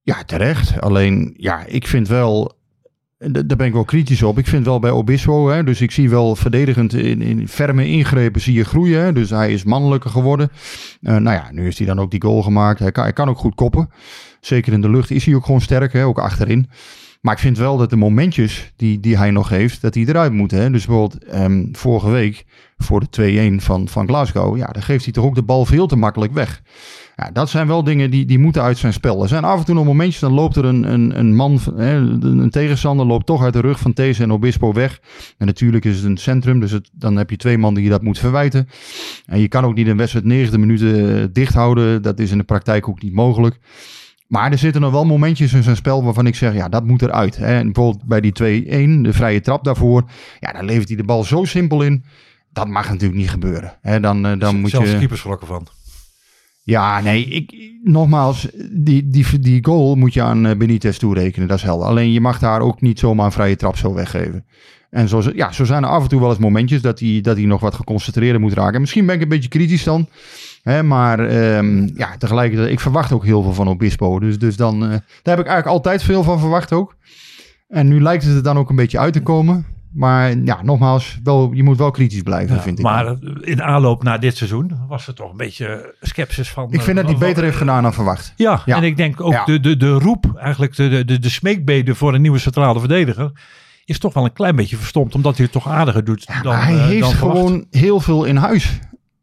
Ja, terecht. Alleen, ja, ik vind wel... Daar ben ik wel kritisch op. Ik vind wel bij Obispo, hè, dus ik zie wel verdedigend in, in ferme ingrepen zie je groeien. Hè, dus hij is mannelijker geworden. Eh, nou ja, nu heeft hij dan ook die goal gemaakt. Hij kan, hij kan ook goed koppen. Zeker in de lucht is hij ook gewoon sterk, hè, ook achterin. Maar ik vind wel dat de momentjes die, die hij nog heeft, dat die eruit moeten. Hè. Dus bijvoorbeeld ehm, vorige week voor de 2-1 van, van Glasgow. Ja, dan geeft hij toch ook de bal veel te makkelijk weg. Ja, dat zijn wel dingen die, die moeten uit zijn spel. Er zijn af en toe nog momentjes, dan loopt er een, een, een man, een tegenstander loopt toch uit de rug van These en Obispo weg. En natuurlijk is het een centrum, dus het, dan heb je twee man die je dat moet verwijten. En je kan ook niet een wedstrijd 90 minuten eh, dicht houden. Dat is in de praktijk ook niet mogelijk. Maar er zitten nog wel momentjes in zijn spel waarvan ik zeg, ja, dat moet eruit. Hè. En bijvoorbeeld bij die 2-1, de vrije trap daarvoor. Ja, dan levert hij de bal zo simpel in. Dat mag natuurlijk niet gebeuren. Hè. Dan, eh, dan moet Zelfs je... de keeper schrokken van. Ja, nee, ik, nogmaals, die, die, die goal moet je aan eh, Benitez toerekenen, dat is helder. Alleen je mag daar ook niet zomaar een vrije trap zo weggeven. En zo, ja, zo zijn er af en toe wel eens momentjes dat hij, dat hij nog wat geconcentreerder moet raken. Misschien ben ik een beetje kritisch dan. Hè, maar ehm, ja, tegelijkertijd, ik verwacht ook heel veel van Obispo. Dus, dus dan, eh, daar heb ik eigenlijk altijd veel van verwacht ook. En nu lijkt het er dan ook een beetje uit te komen. Maar ja, nogmaals, wel, je moet wel kritisch blijven, Ja, vind ik. maar in aanloop naar dit seizoen was er toch een beetje sceptisch van. ik vind dat hij eh, beter heeft gedaan dan verwacht. Ja, Ja. en ik denk ook Ja. de, de, de roep, eigenlijk de, de, de, de smeekbede voor een nieuwe centrale verdediger, is toch wel een klein beetje verstomd, omdat hij het toch aardiger doet dan hij eh, heeft dan gewoon heel veel in huis.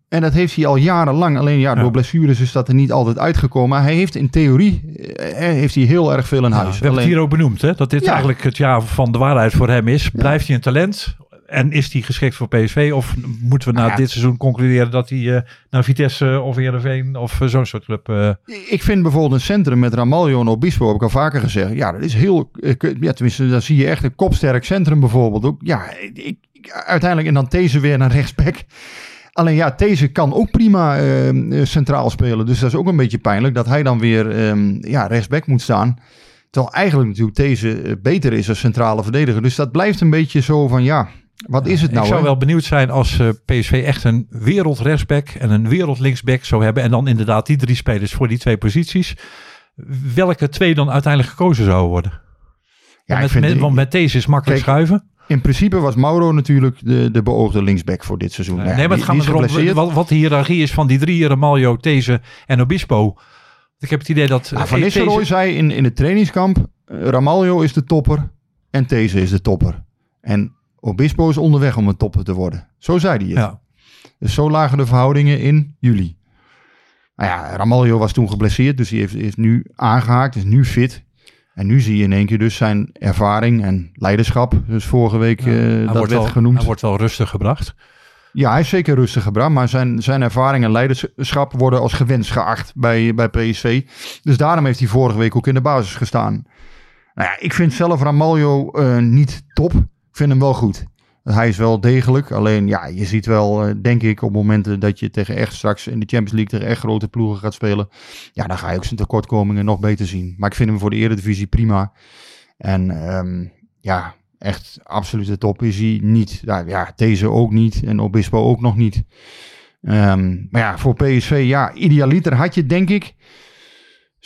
En dat heeft hij al jarenlang. Alleen ja, door Ja. blessures is dat er niet altijd uitgekomen. Maar hij heeft in theorie eh, heeft hij heel erg veel in Ja, huis. we hebben het hier ook benoemd, hè, dat dit Ja. eigenlijk het jaar van de waarheid voor hem is. Blijft hij een talent? En is hij geschikt voor PSV? Of moeten we na Nou dit seizoen concluderen dat hij eh, naar Vitesse of Heerenveen of eh, zo'n soort club... eh, Ik vind bijvoorbeeld een centrum met Ramaljo en Obispo, heb ik al vaker gezegd. Ja, dat is heel, eh, ja, tenminste, dan zie je echt een kopsterk centrum bijvoorbeeld. Ook, ja, ik, ik- uiteindelijk en dan These weer naar rechtsback. Alleen ja, These kan ook prima eh, eh, centraal spelen. Dus dat is ook een beetje pijnlijk dat hij dan weer ehm, ja, rechtsback moet staan. Terwijl eigenlijk natuurlijk These eh, beter is als centrale verdediger. Dus dat blijft een beetje zo van ja, wat is het nou? ik zou hè? wel benieuwd zijn als eh, PSV echt een wereld rechtsback en een wereld linksback zou hebben. En dan inderdaad die drie spelers voor die twee posities. Welke twee dan uiteindelijk gekozen zouden worden? Ja, ik met, want met deze is makkelijk Kijk, schuiven. In principe was Mauro natuurlijk de, de beoogde linksback voor dit seizoen. Nou ja, nee, maar die- het gaat die is erom wat, wat de hiërarchie is van die drie, Ramaljo, These en Obispo. Ik heb het idee dat... Nou, eh, Van Nistelrooy These- zei in, in het trainingskamp, eh, Ramaljo is de topper en These is de topper. En Obispo is onderweg om een topper te worden. Zo zei hij het. Ja. Dus zo lagen de verhoudingen in juli. Nou ja, Ramaljo was toen geblesseerd, dus hij heeft, heeft nu aangehaakt, is nu fit. En nu zie je in één keer dus zijn ervaring en leiderschap. Dus vorige week eh, hij dat werd wel, genoemd. Hij wordt wel rustig gebracht. Ja, hij is zeker rustig gebracht, maar zijn, zijn ervaring en leiderschap worden als gewenst geacht bij, bij PSV. Dus daarom heeft hij vorige week ook in de basis gestaan. Nou ja, ik vind zelf Ramaljo eh, niet top. Ik vind hem wel goed. Hij is wel degelijk. Alleen ja, je ziet wel, eh, denk ik, op momenten dat je tegen echt straks in de Champions League tegen echt grote ploegen gaat spelen. Ja, dan ga je ook zijn tekortkomingen nog beter zien. Maar ik vind hem voor de Eredivisie prima. En ehm, ja, echt absolute top is hij niet. Nou, ja, deze ook niet. En Obispo ook nog niet. Ehm, maar ja, voor PSV, ja, idealiter had je denk ik.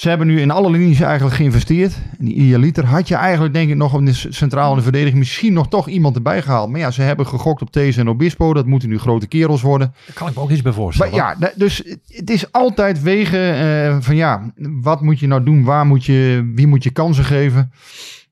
Ze hebben nu in alle linies eigenlijk geïnvesteerd. En die idealiter had je eigenlijk denk ik nog in de centrale verdediging misschien nog toch iemand erbij gehaald. Maar ja, ze hebben gegokt op These en Obispo. Dat moeten nu grote kerels worden. Daar kan ik me ook iets bij voorstellen. Maar ja, dus het- is altijd wegen eh, van ja, wat moet je nou doen? Waar moet je, wie moet je kansen geven?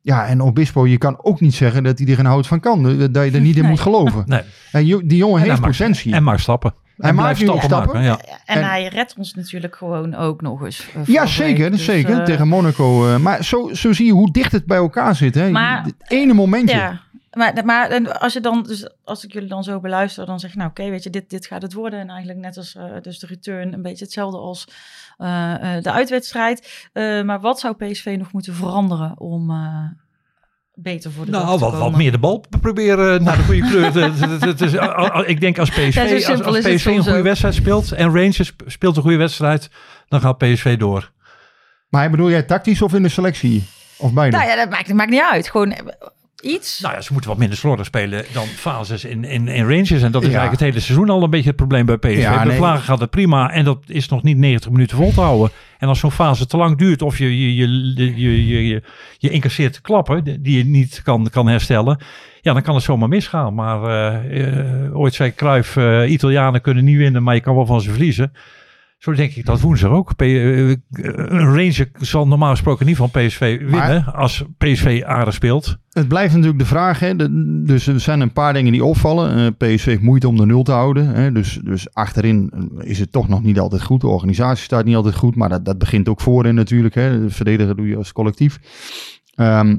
Ja, en Obispo, je kan ook niet zeggen dat hij er geen hout van kan. Dat je er niet in Nee. moet geloven. Nee. En die jongen En heeft potentie. En maakt stappen. Hij maakt nu stappen. maken, ja. En, En- hij redt ons natuurlijk gewoon ook nog eens. eh, ja, zeker. week. Dus, zeker. eh, Tegen Monaco. eh, maar zo, zo zie je hoe dicht het bij elkaar zit. Hè? Maar- Het ene momentje. Ja, maar, maar en als je dan, dus als ik jullie dan zo beluister, dan zeg je, nou oké, weet je, dit, dit gaat het worden. En eigenlijk net als dus de return, een beetje hetzelfde als eh, eh, de uitwedstrijd. Eh, maar wat zou PSV nog moeten veranderen om eh, beter voor de Nou, wat, wat meer de bal proberen naar de goede kleur. al- al- Ik denk als PSV, Ja, als, simpel als PSV een goede ook. wedstrijd speelt en Rangers sp- speelt een goede wedstrijd, dan gaat PSV door. Maar bedoel jij tactisch of in de selectie? Of beide? Nou ja, dat maakt, dat maakt niet uit. Gewoon eh, iets. Nou ja, ze moeten wat minder slordig spelen dan fases in, in, in Rangers. En dat is Ja. eigenlijk het hele seizoen al een beetje het probleem bij PSV. Ja, bij nee. Vlagen gaat het prima en dat is nog niet 90 minuten vol te houden. En als zo'n fase te lang duurt of je, je, je, je, je, je, je, je incasseert klappen die je niet kan, kan herstellen. Ja, dan kan het zomaar misgaan. Maar eh, eh, ooit zei Cruijff, eh Italianen kunnen niet winnen, maar je kan wel van ze verliezen. Zo denk ik dat woensdag ook. P- eh, een Ranger zal normaal gesproken niet van PSV winnen als PSV aardig speelt. Het blijft natuurlijk de vraag. Hè? De- dus er zijn een paar dingen die opvallen. Eh, PSV heeft moeite om de nul te houden. Hè? Dus, dus achterin is het toch nog niet altijd goed. De organisatie staat niet altijd goed. Maar dat, dat begint ook voorin natuurlijk. Hè? De verdediger doe je als collectief. Ehm,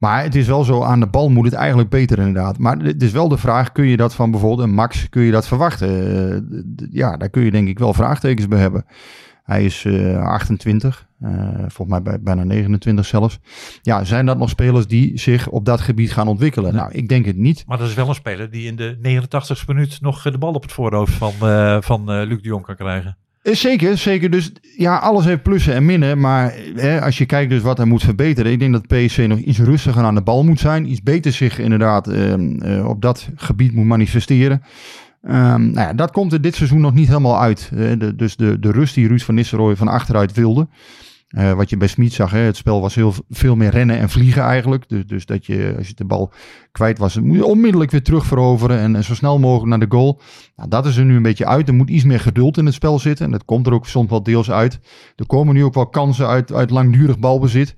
maar het is wel zo, aan de bal moet het eigenlijk beter inderdaad. Maar het is wel de vraag, kun je dat van bijvoorbeeld een Max, kun je dat verwachten? Eh, ja, daar kun je denk ik wel vraagtekens bij hebben. Hij is eh, 28, eh, volgens mij bij, bijna 29 zelfs. Ja, zijn dat nog spelers die zich op dat gebied gaan ontwikkelen? Nou, ik denk het niet. Maar dat is wel een speler die in de 89ste minuut nog eh, de bal op het voorhoofd van, eh, van eh, Luc de Jong kan krijgen. Eh, Zeker, zeker. Dus ja, alles heeft plussen en minnen. Maar hè, als je kijkt dus wat hij moet verbeteren. Ik denk dat PSV nog iets rustiger aan de bal moet zijn. Iets beter zich inderdaad ehm, eh, op dat gebied moet manifesteren. Ehm, nou ja, dat komt er dit seizoen nog niet helemaal uit. Dus de, de rust die Ruud van Nistelrooy van achteruit wilde. Eh, wat je bij Smit zag, hè, het spel was heel veel meer rennen en vliegen eigenlijk. Dus, dus dat je, als je de bal kwijt was, moet je onmiddellijk weer terug veroveren en, en zo snel mogelijk naar de goal. Nou, dat is er nu een beetje uit. Er moet iets meer geduld in het spel zitten. En dat komt er ook soms wel deels uit. Er komen nu ook wel kansen uit, uit langdurig balbezit.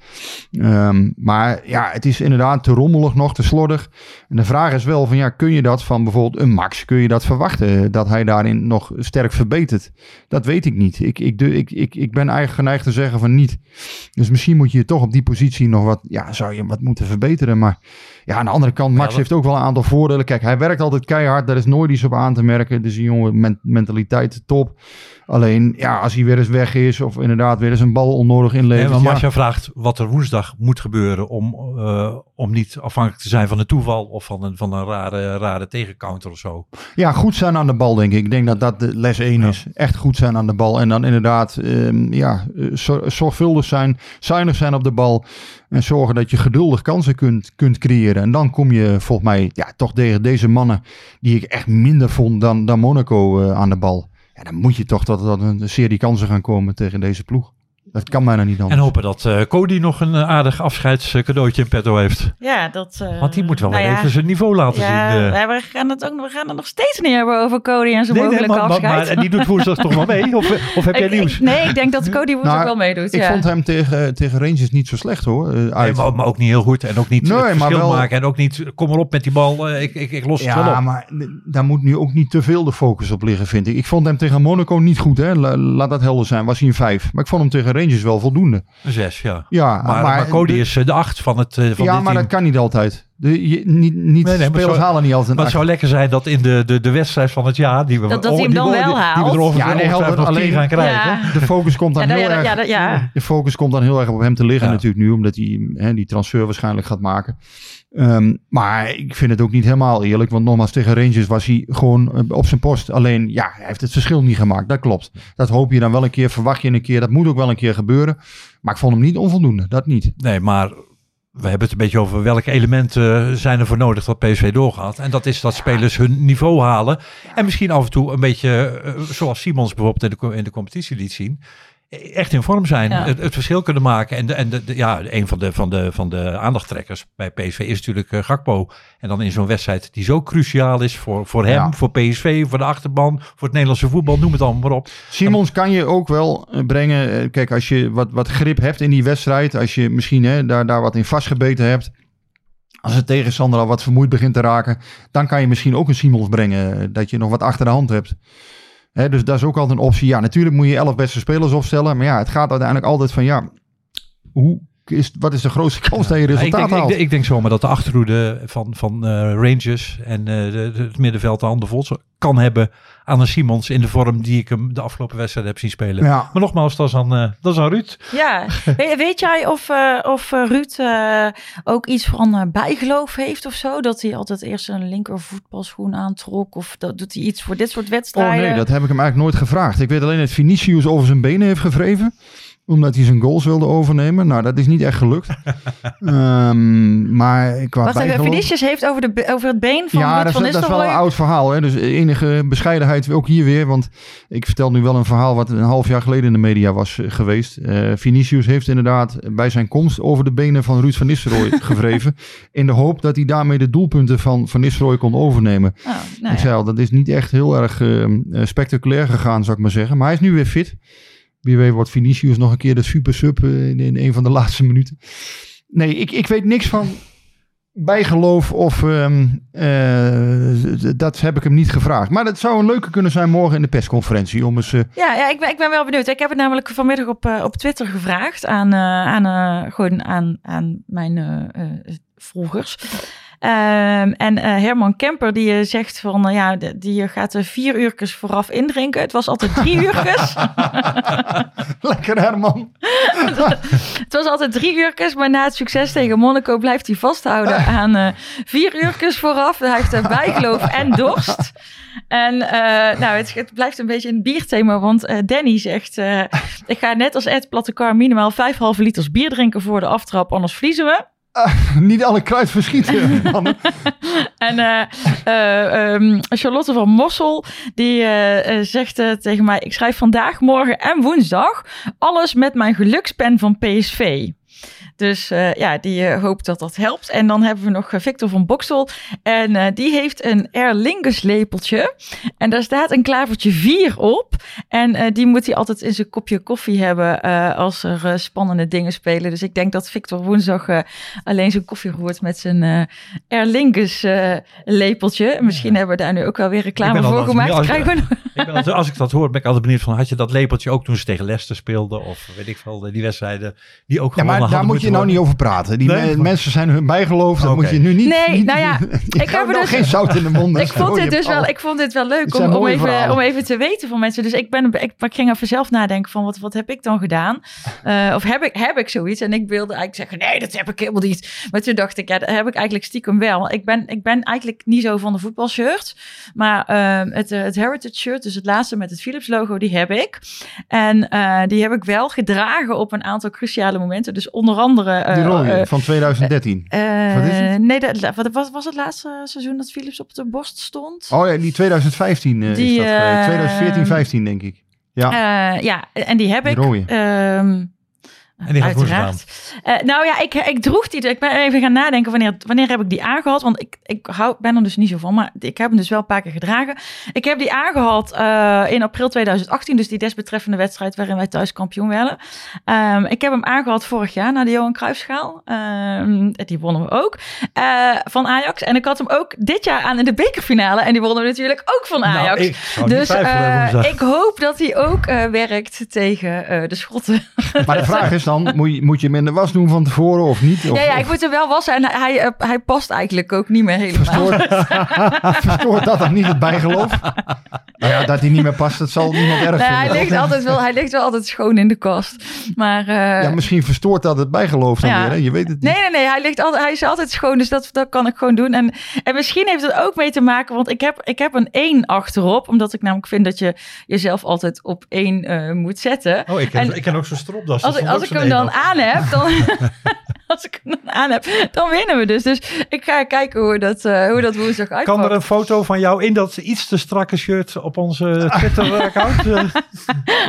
Ehm, maar ja, het is inderdaad te rommelig nog, te slordig. En de vraag is wel van ja, kun je dat van bijvoorbeeld een Max, kun je dat verwachten? Dat hij daarin nog sterk verbetert? Dat weet ik niet. Ik, ik, ik, ik, ben eigenlijk geneigd te zeggen van niet. Dus misschien moet je toch op die positie nog wat, ja, zou je wat moeten verbeteren. Maar ja, aan de andere kant, Max heeft ook wel een aantal voordelen. Kijk, hij werkt altijd keihard, daar is nooit iets op aan te merken. Dus een jonge mentaliteit top. Alleen, ja, als hij weer eens weg is of inderdaad weer eens een bal onnodig inlevert. Nee, Marcia vraagt wat er woensdag moet gebeuren om, uh, om niet afhankelijk te zijn van een toeval of van een, van een rare, rare tegencounter of zo. Ja, goed zijn aan de bal, denk ik. Ik denk dat dat de les 1 is. Echt goed zijn aan de bal. En dan inderdaad, um, ja, zorgvuldig zijn, zuinig zijn op de bal. En zorgen dat je geduldig kansen kunt, kunt creëren. En dan kom je volgens mij ja, toch tegen deze mannen, die ik echt minder vond dan, dan Monaco uh, aan de bal. Ja, dan moet je toch dat er een serie kansen gaan komen tegen deze ploeg. Dat kan bijna niet anders. En hopen dat uh, Cody nog een uh, aardig afscheidscadeautje in petto heeft. Ja, dat... Uh, Want die moet wel nou even zijn niveau laten ja, zien. Ja, we gaan, het ook, we gaan het nog steeds niet hebben over Cody en zijn nee, mogelijke nee, maar, afscheid. Maar, en die doet woensdag toch wel mee? Of, of heb jij ik, nieuws? Ik, nee, ik denk dat Cody woensdag nou, wel meedoet. Ik ja. vond hem tegen, tegen Rangers niet zo slecht hoor. Nee, maar, maar, ook niet heel goed. En ook niet nee, het verschil wel, maken. En ook niet, kom erop met die bal. ik, ik, ik los ja, het wel op. Ja, maar daar moet nu ook niet te veel de focus op liggen, vind ik. Ik vond hem tegen Monaco niet goed. Hè? Laat dat helder zijn. Was hij een vijf. Maar ik vond hem tegen Rangers wel voldoende. Een zes, ja. Ja, maar, maar, Cody de, is de acht van het uh, van Ja, dit maar team. dat kan niet altijd. De, je, niet niet nee, nee, spelers halen niet altijd Maar het zou lekker zijn dat in de, de, de wedstrijd van het jaar... Die we, dat, dat hij hem dan die, wel die, haalt. Die we erover ja, nee, helder, nog alleen gaan krijgen. Ja. De focus komt dan ja, heel ja, erg... Ja, ja, De focus komt dan heel erg op hem te liggen natuurlijk nu. Omdat hij hè, die transfer waarschijnlijk gaat maken. Um, maar ik vind het ook niet helemaal eerlijk. Want nogmaals, tegen Rangers was hij gewoon op zijn post. Alleen, ja, hij heeft het verschil niet gemaakt. Dat klopt. Dat hoop je dan wel een keer, verwacht je een keer. Dat moet ook wel een keer gebeuren. Maar ik vond hem niet onvoldoende. Dat niet. Nee, maar we hebben het een beetje over welke elementen zijn er voor nodig dat PSV doorgaat. En dat is dat spelers hun niveau halen. En misschien af en toe een beetje, uh, zoals Simons bijvoorbeeld in de, in de competitie liet zien echt in vorm zijn, Ja. het, het verschil kunnen maken. En, de, en de, de- ja, een van de, van, de, van de aandachttrekkers bij PSV is natuurlijk eh, Gakpo. En dan in zo'n wedstrijd die zo cruciaal is voor, voor hem, Ja. voor PSV, voor de achterban, voor het Nederlandse voetbal, noem het allemaal maar op. Simons kan je ook wel eh, brengen. eh, Kijk, als je wat, wat grip hebt in die wedstrijd. Als je misschien hè, daar, daar wat in vastgebeten hebt. Als de tegenstander al wat vermoeid begint te raken. Dan kan je misschien ook een Simons brengen. Dat je nog wat achter de hand hebt. Dus dat is ook altijd een optie. Ja, natuurlijk moet je elf beste spelers opstellen. Maar ja, het gaat uiteindelijk altijd van ja. Hoe is, wat is de grootste kans dat je ik, resultaat denk, ik, haalt? denk- ik denk zomaar dat de achterhoede van, van eh, Rangers en eh, de, de- het middenveld de handen vol kan hebben aan een Simons in de vorm die ik hem de afgelopen wedstrijd heb zien spelen. Ja. Maar nogmaals, dat is aan, eh, dat is aan Ruud. Ja, weet, weet jij of, eh, of Ruud eh, ook iets van bijgeloof heeft of zo? Dat hij altijd eerst een linker voetbalschoen aantrok? Of dat, doet hij iets voor dit soort Oh wedstrijden? nee, dat heb ik hem eigenlijk nooit gevraagd. Ik weet alleen dat Vinicius over zijn benen heeft gevreven. Omdat hij zijn goals wilde overnemen. Nou, dat is niet echt gelukt. Ehm, maar qua Wacht even, bijgeloof- Vinicius heeft over, de, over het been van ja, Ruud dat van is, dat is wel een oud verhaal. Hè? Dus enige bescheidenheid ook hier weer. Want ik vertel nu wel een verhaal wat een half jaar geleden in de media was eh, geweest. Eh Vinicius heeft inderdaad bij zijn komst over de benen van Ruud van Nistelrooy gevreven. In de hoop dat hij daarmee de doelpunten van Van Nistelrooy kon overnemen. Oh, nou ik zei al, dat is niet echt heel erg eh, spectaculair gegaan, zou ik maar zeggen. Maar hij is nu weer fit. Wie weet wordt Vinicius nog een keer de super sub eh, in, in een van de laatste minuten. Nee, ik, ik weet niks van bijgeloof of ehm, eh, dat heb ik hem niet gevraagd. Maar dat zou een leuke kunnen zijn morgen in de persconferentie. Om eens, eh, Ja, ja ik, ben, ik ben wel benieuwd. Ik heb het namelijk vanmiddag op, op Twitter gevraagd aan, aan, gewoon aan, aan mijn volgers. Ehm, en eh, Herman Kemper die eh, zegt van, eh, ja, de- die gaat er vier uurtjes vooraf indrinken. Het was altijd drie uurtjes. lekker Herman. Het was altijd drie uurtjes, maar na het succes tegen Monaco blijft hij vasthouden aan vier uurtjes vooraf. Hij heeft er bijgeloof en dorst. En nou, het, het blijft een beetje een bierthema, want Danny zegt... ik ga net als Ed Plattekar minimaal vijf halve liters bier drinken voor de aftrap, anders verliezen we. Niet alle kruid verschieten. En eh, eh, ehm, Charlotte van Mossel, die eh, zegt tegen mij... Ik schrijf vandaag, morgen en woensdag alles met mijn gelukspen van PSV. Dus eh, ja, die eh, hoopt dat dat helpt. En dan hebben we nog eh, Victor van Boksel. En eh, die heeft een Aer Lingus lepeltje. En daar staat een klavertje 4 op. En eh, die moet hij altijd in zijn kopje koffie hebben eh, als er spannende dingen spelen. Dus ik denk dat Victor woensdag eh, alleen zijn koffie roert met zijn eh Aer Lingus eh, lepeltje. Misschien hebben we daar nu ook wel weer reclame Ik ben voor gemaakt. benieuwd- Krijgen we nog- Ik ben altijd- als ik dat hoor, ben ik altijd benieuwd van, had je dat lepeltje ook toen ze tegen Leicester speelden? Of weet ik veel, die wedstrijden die ook Ja, gewonnen maar daar hadden moet je nou niet over praten. Die Nee? me- mensen zijn hun bijgeloof. Dat Oké. moet je nu niet... Nee, niet nou ja, ik heb er nog dus- geen zout in de mond. Ik vond, dit dus wel, ik vond dit wel leuk Het om, om, even, verhalen. om even te weten van mensen. Dus ik, ben, ik, ik ging even zelf nadenken van wat, wat heb ik dan gedaan? Eh, of heb ik, heb ik zoiets? En ik wilde eigenlijk zeggen, nee, dat heb ik helemaal niet. Maar toen dacht ik, ja, dat heb ik eigenlijk stiekem wel. Ik ben, ik ben eigenlijk niet zo van de voetbalshirt. Maar ehm, het, eh, het Heritage shirt, dus het laatste met het Philips logo, die heb ik. En eh, die heb ik wel gedragen op een aantal cruciale momenten. Dus onder andere... eh, Die rode eh, van 2013. eh, Wat is het? nee, dat, wat was, was het laatste seizoen dat Philips op de borst stond? Oh ja, die 2015 eh, Die, is dat. geweest. eh, 2014, 15 denk ik. Ja, ja, en die heb Die ik. En die uiteraard. Eh, nou ja, ik, ik droeg die. Ik ben even gaan nadenken wanneer, wanneer heb ik die aangehad. Want ik, ik hou, ben er dus niet zo van. Maar ik heb hem dus wel een paar keer gedragen. Ik heb die aangehad eh, in april 2018. Dus die desbetreffende wedstrijd waarin wij thuis kampioen werden. Ehm, ik heb hem aangehad vorig jaar naar de Johan Cruijffschaal. Ehm, die wonnen we ook. eh, van Ajax. En ik had hem ook dit jaar aan in de bekerfinale. En die wonnen we natuurlijk ook van Nou, Ajax. ik dus ik hoop dat hij ook werkt tegen de Schotten. maar de vraag is dan, moet je, moet je hem in de was doen van tevoren of niet? Of, ja, ja, ik moet hem wel wassen en hij, hij, hij past eigenlijk ook niet meer helemaal. verstoort, verstoort dat dan niet het bijgeloof? Nou ja, dat hij niet meer past, dat zal niemand erg Nee, vinden. hij, ligt altijd wel, hij ligt wel altijd schoon in de kast. Maar eh, Ja, misschien verstoort dat het bijgeloof dan Ja. weer, hè? je weet het niet. nee, nee, nee, hij, ligt altijd, hij is altijd schoon, dus dat, dat kan ik gewoon doen. En, en misschien heeft het ook mee te maken, want ik heb, ik heb een 1 achterop, omdat ik namelijk vind dat je jezelf altijd op 1 eh, moet zetten. Oh, ik ken, En- ik ken ook zo'n stropdas. Als als ik hem dan aan heb, dan, als ik hem dan aan heb, dan winnen we dus. Dus ik ga kijken hoe dat, eh, hoe dat woensdag uitpakt. Kan er een foto van jou in dat iets te strakke shirt op onze Twitter-account? Eh,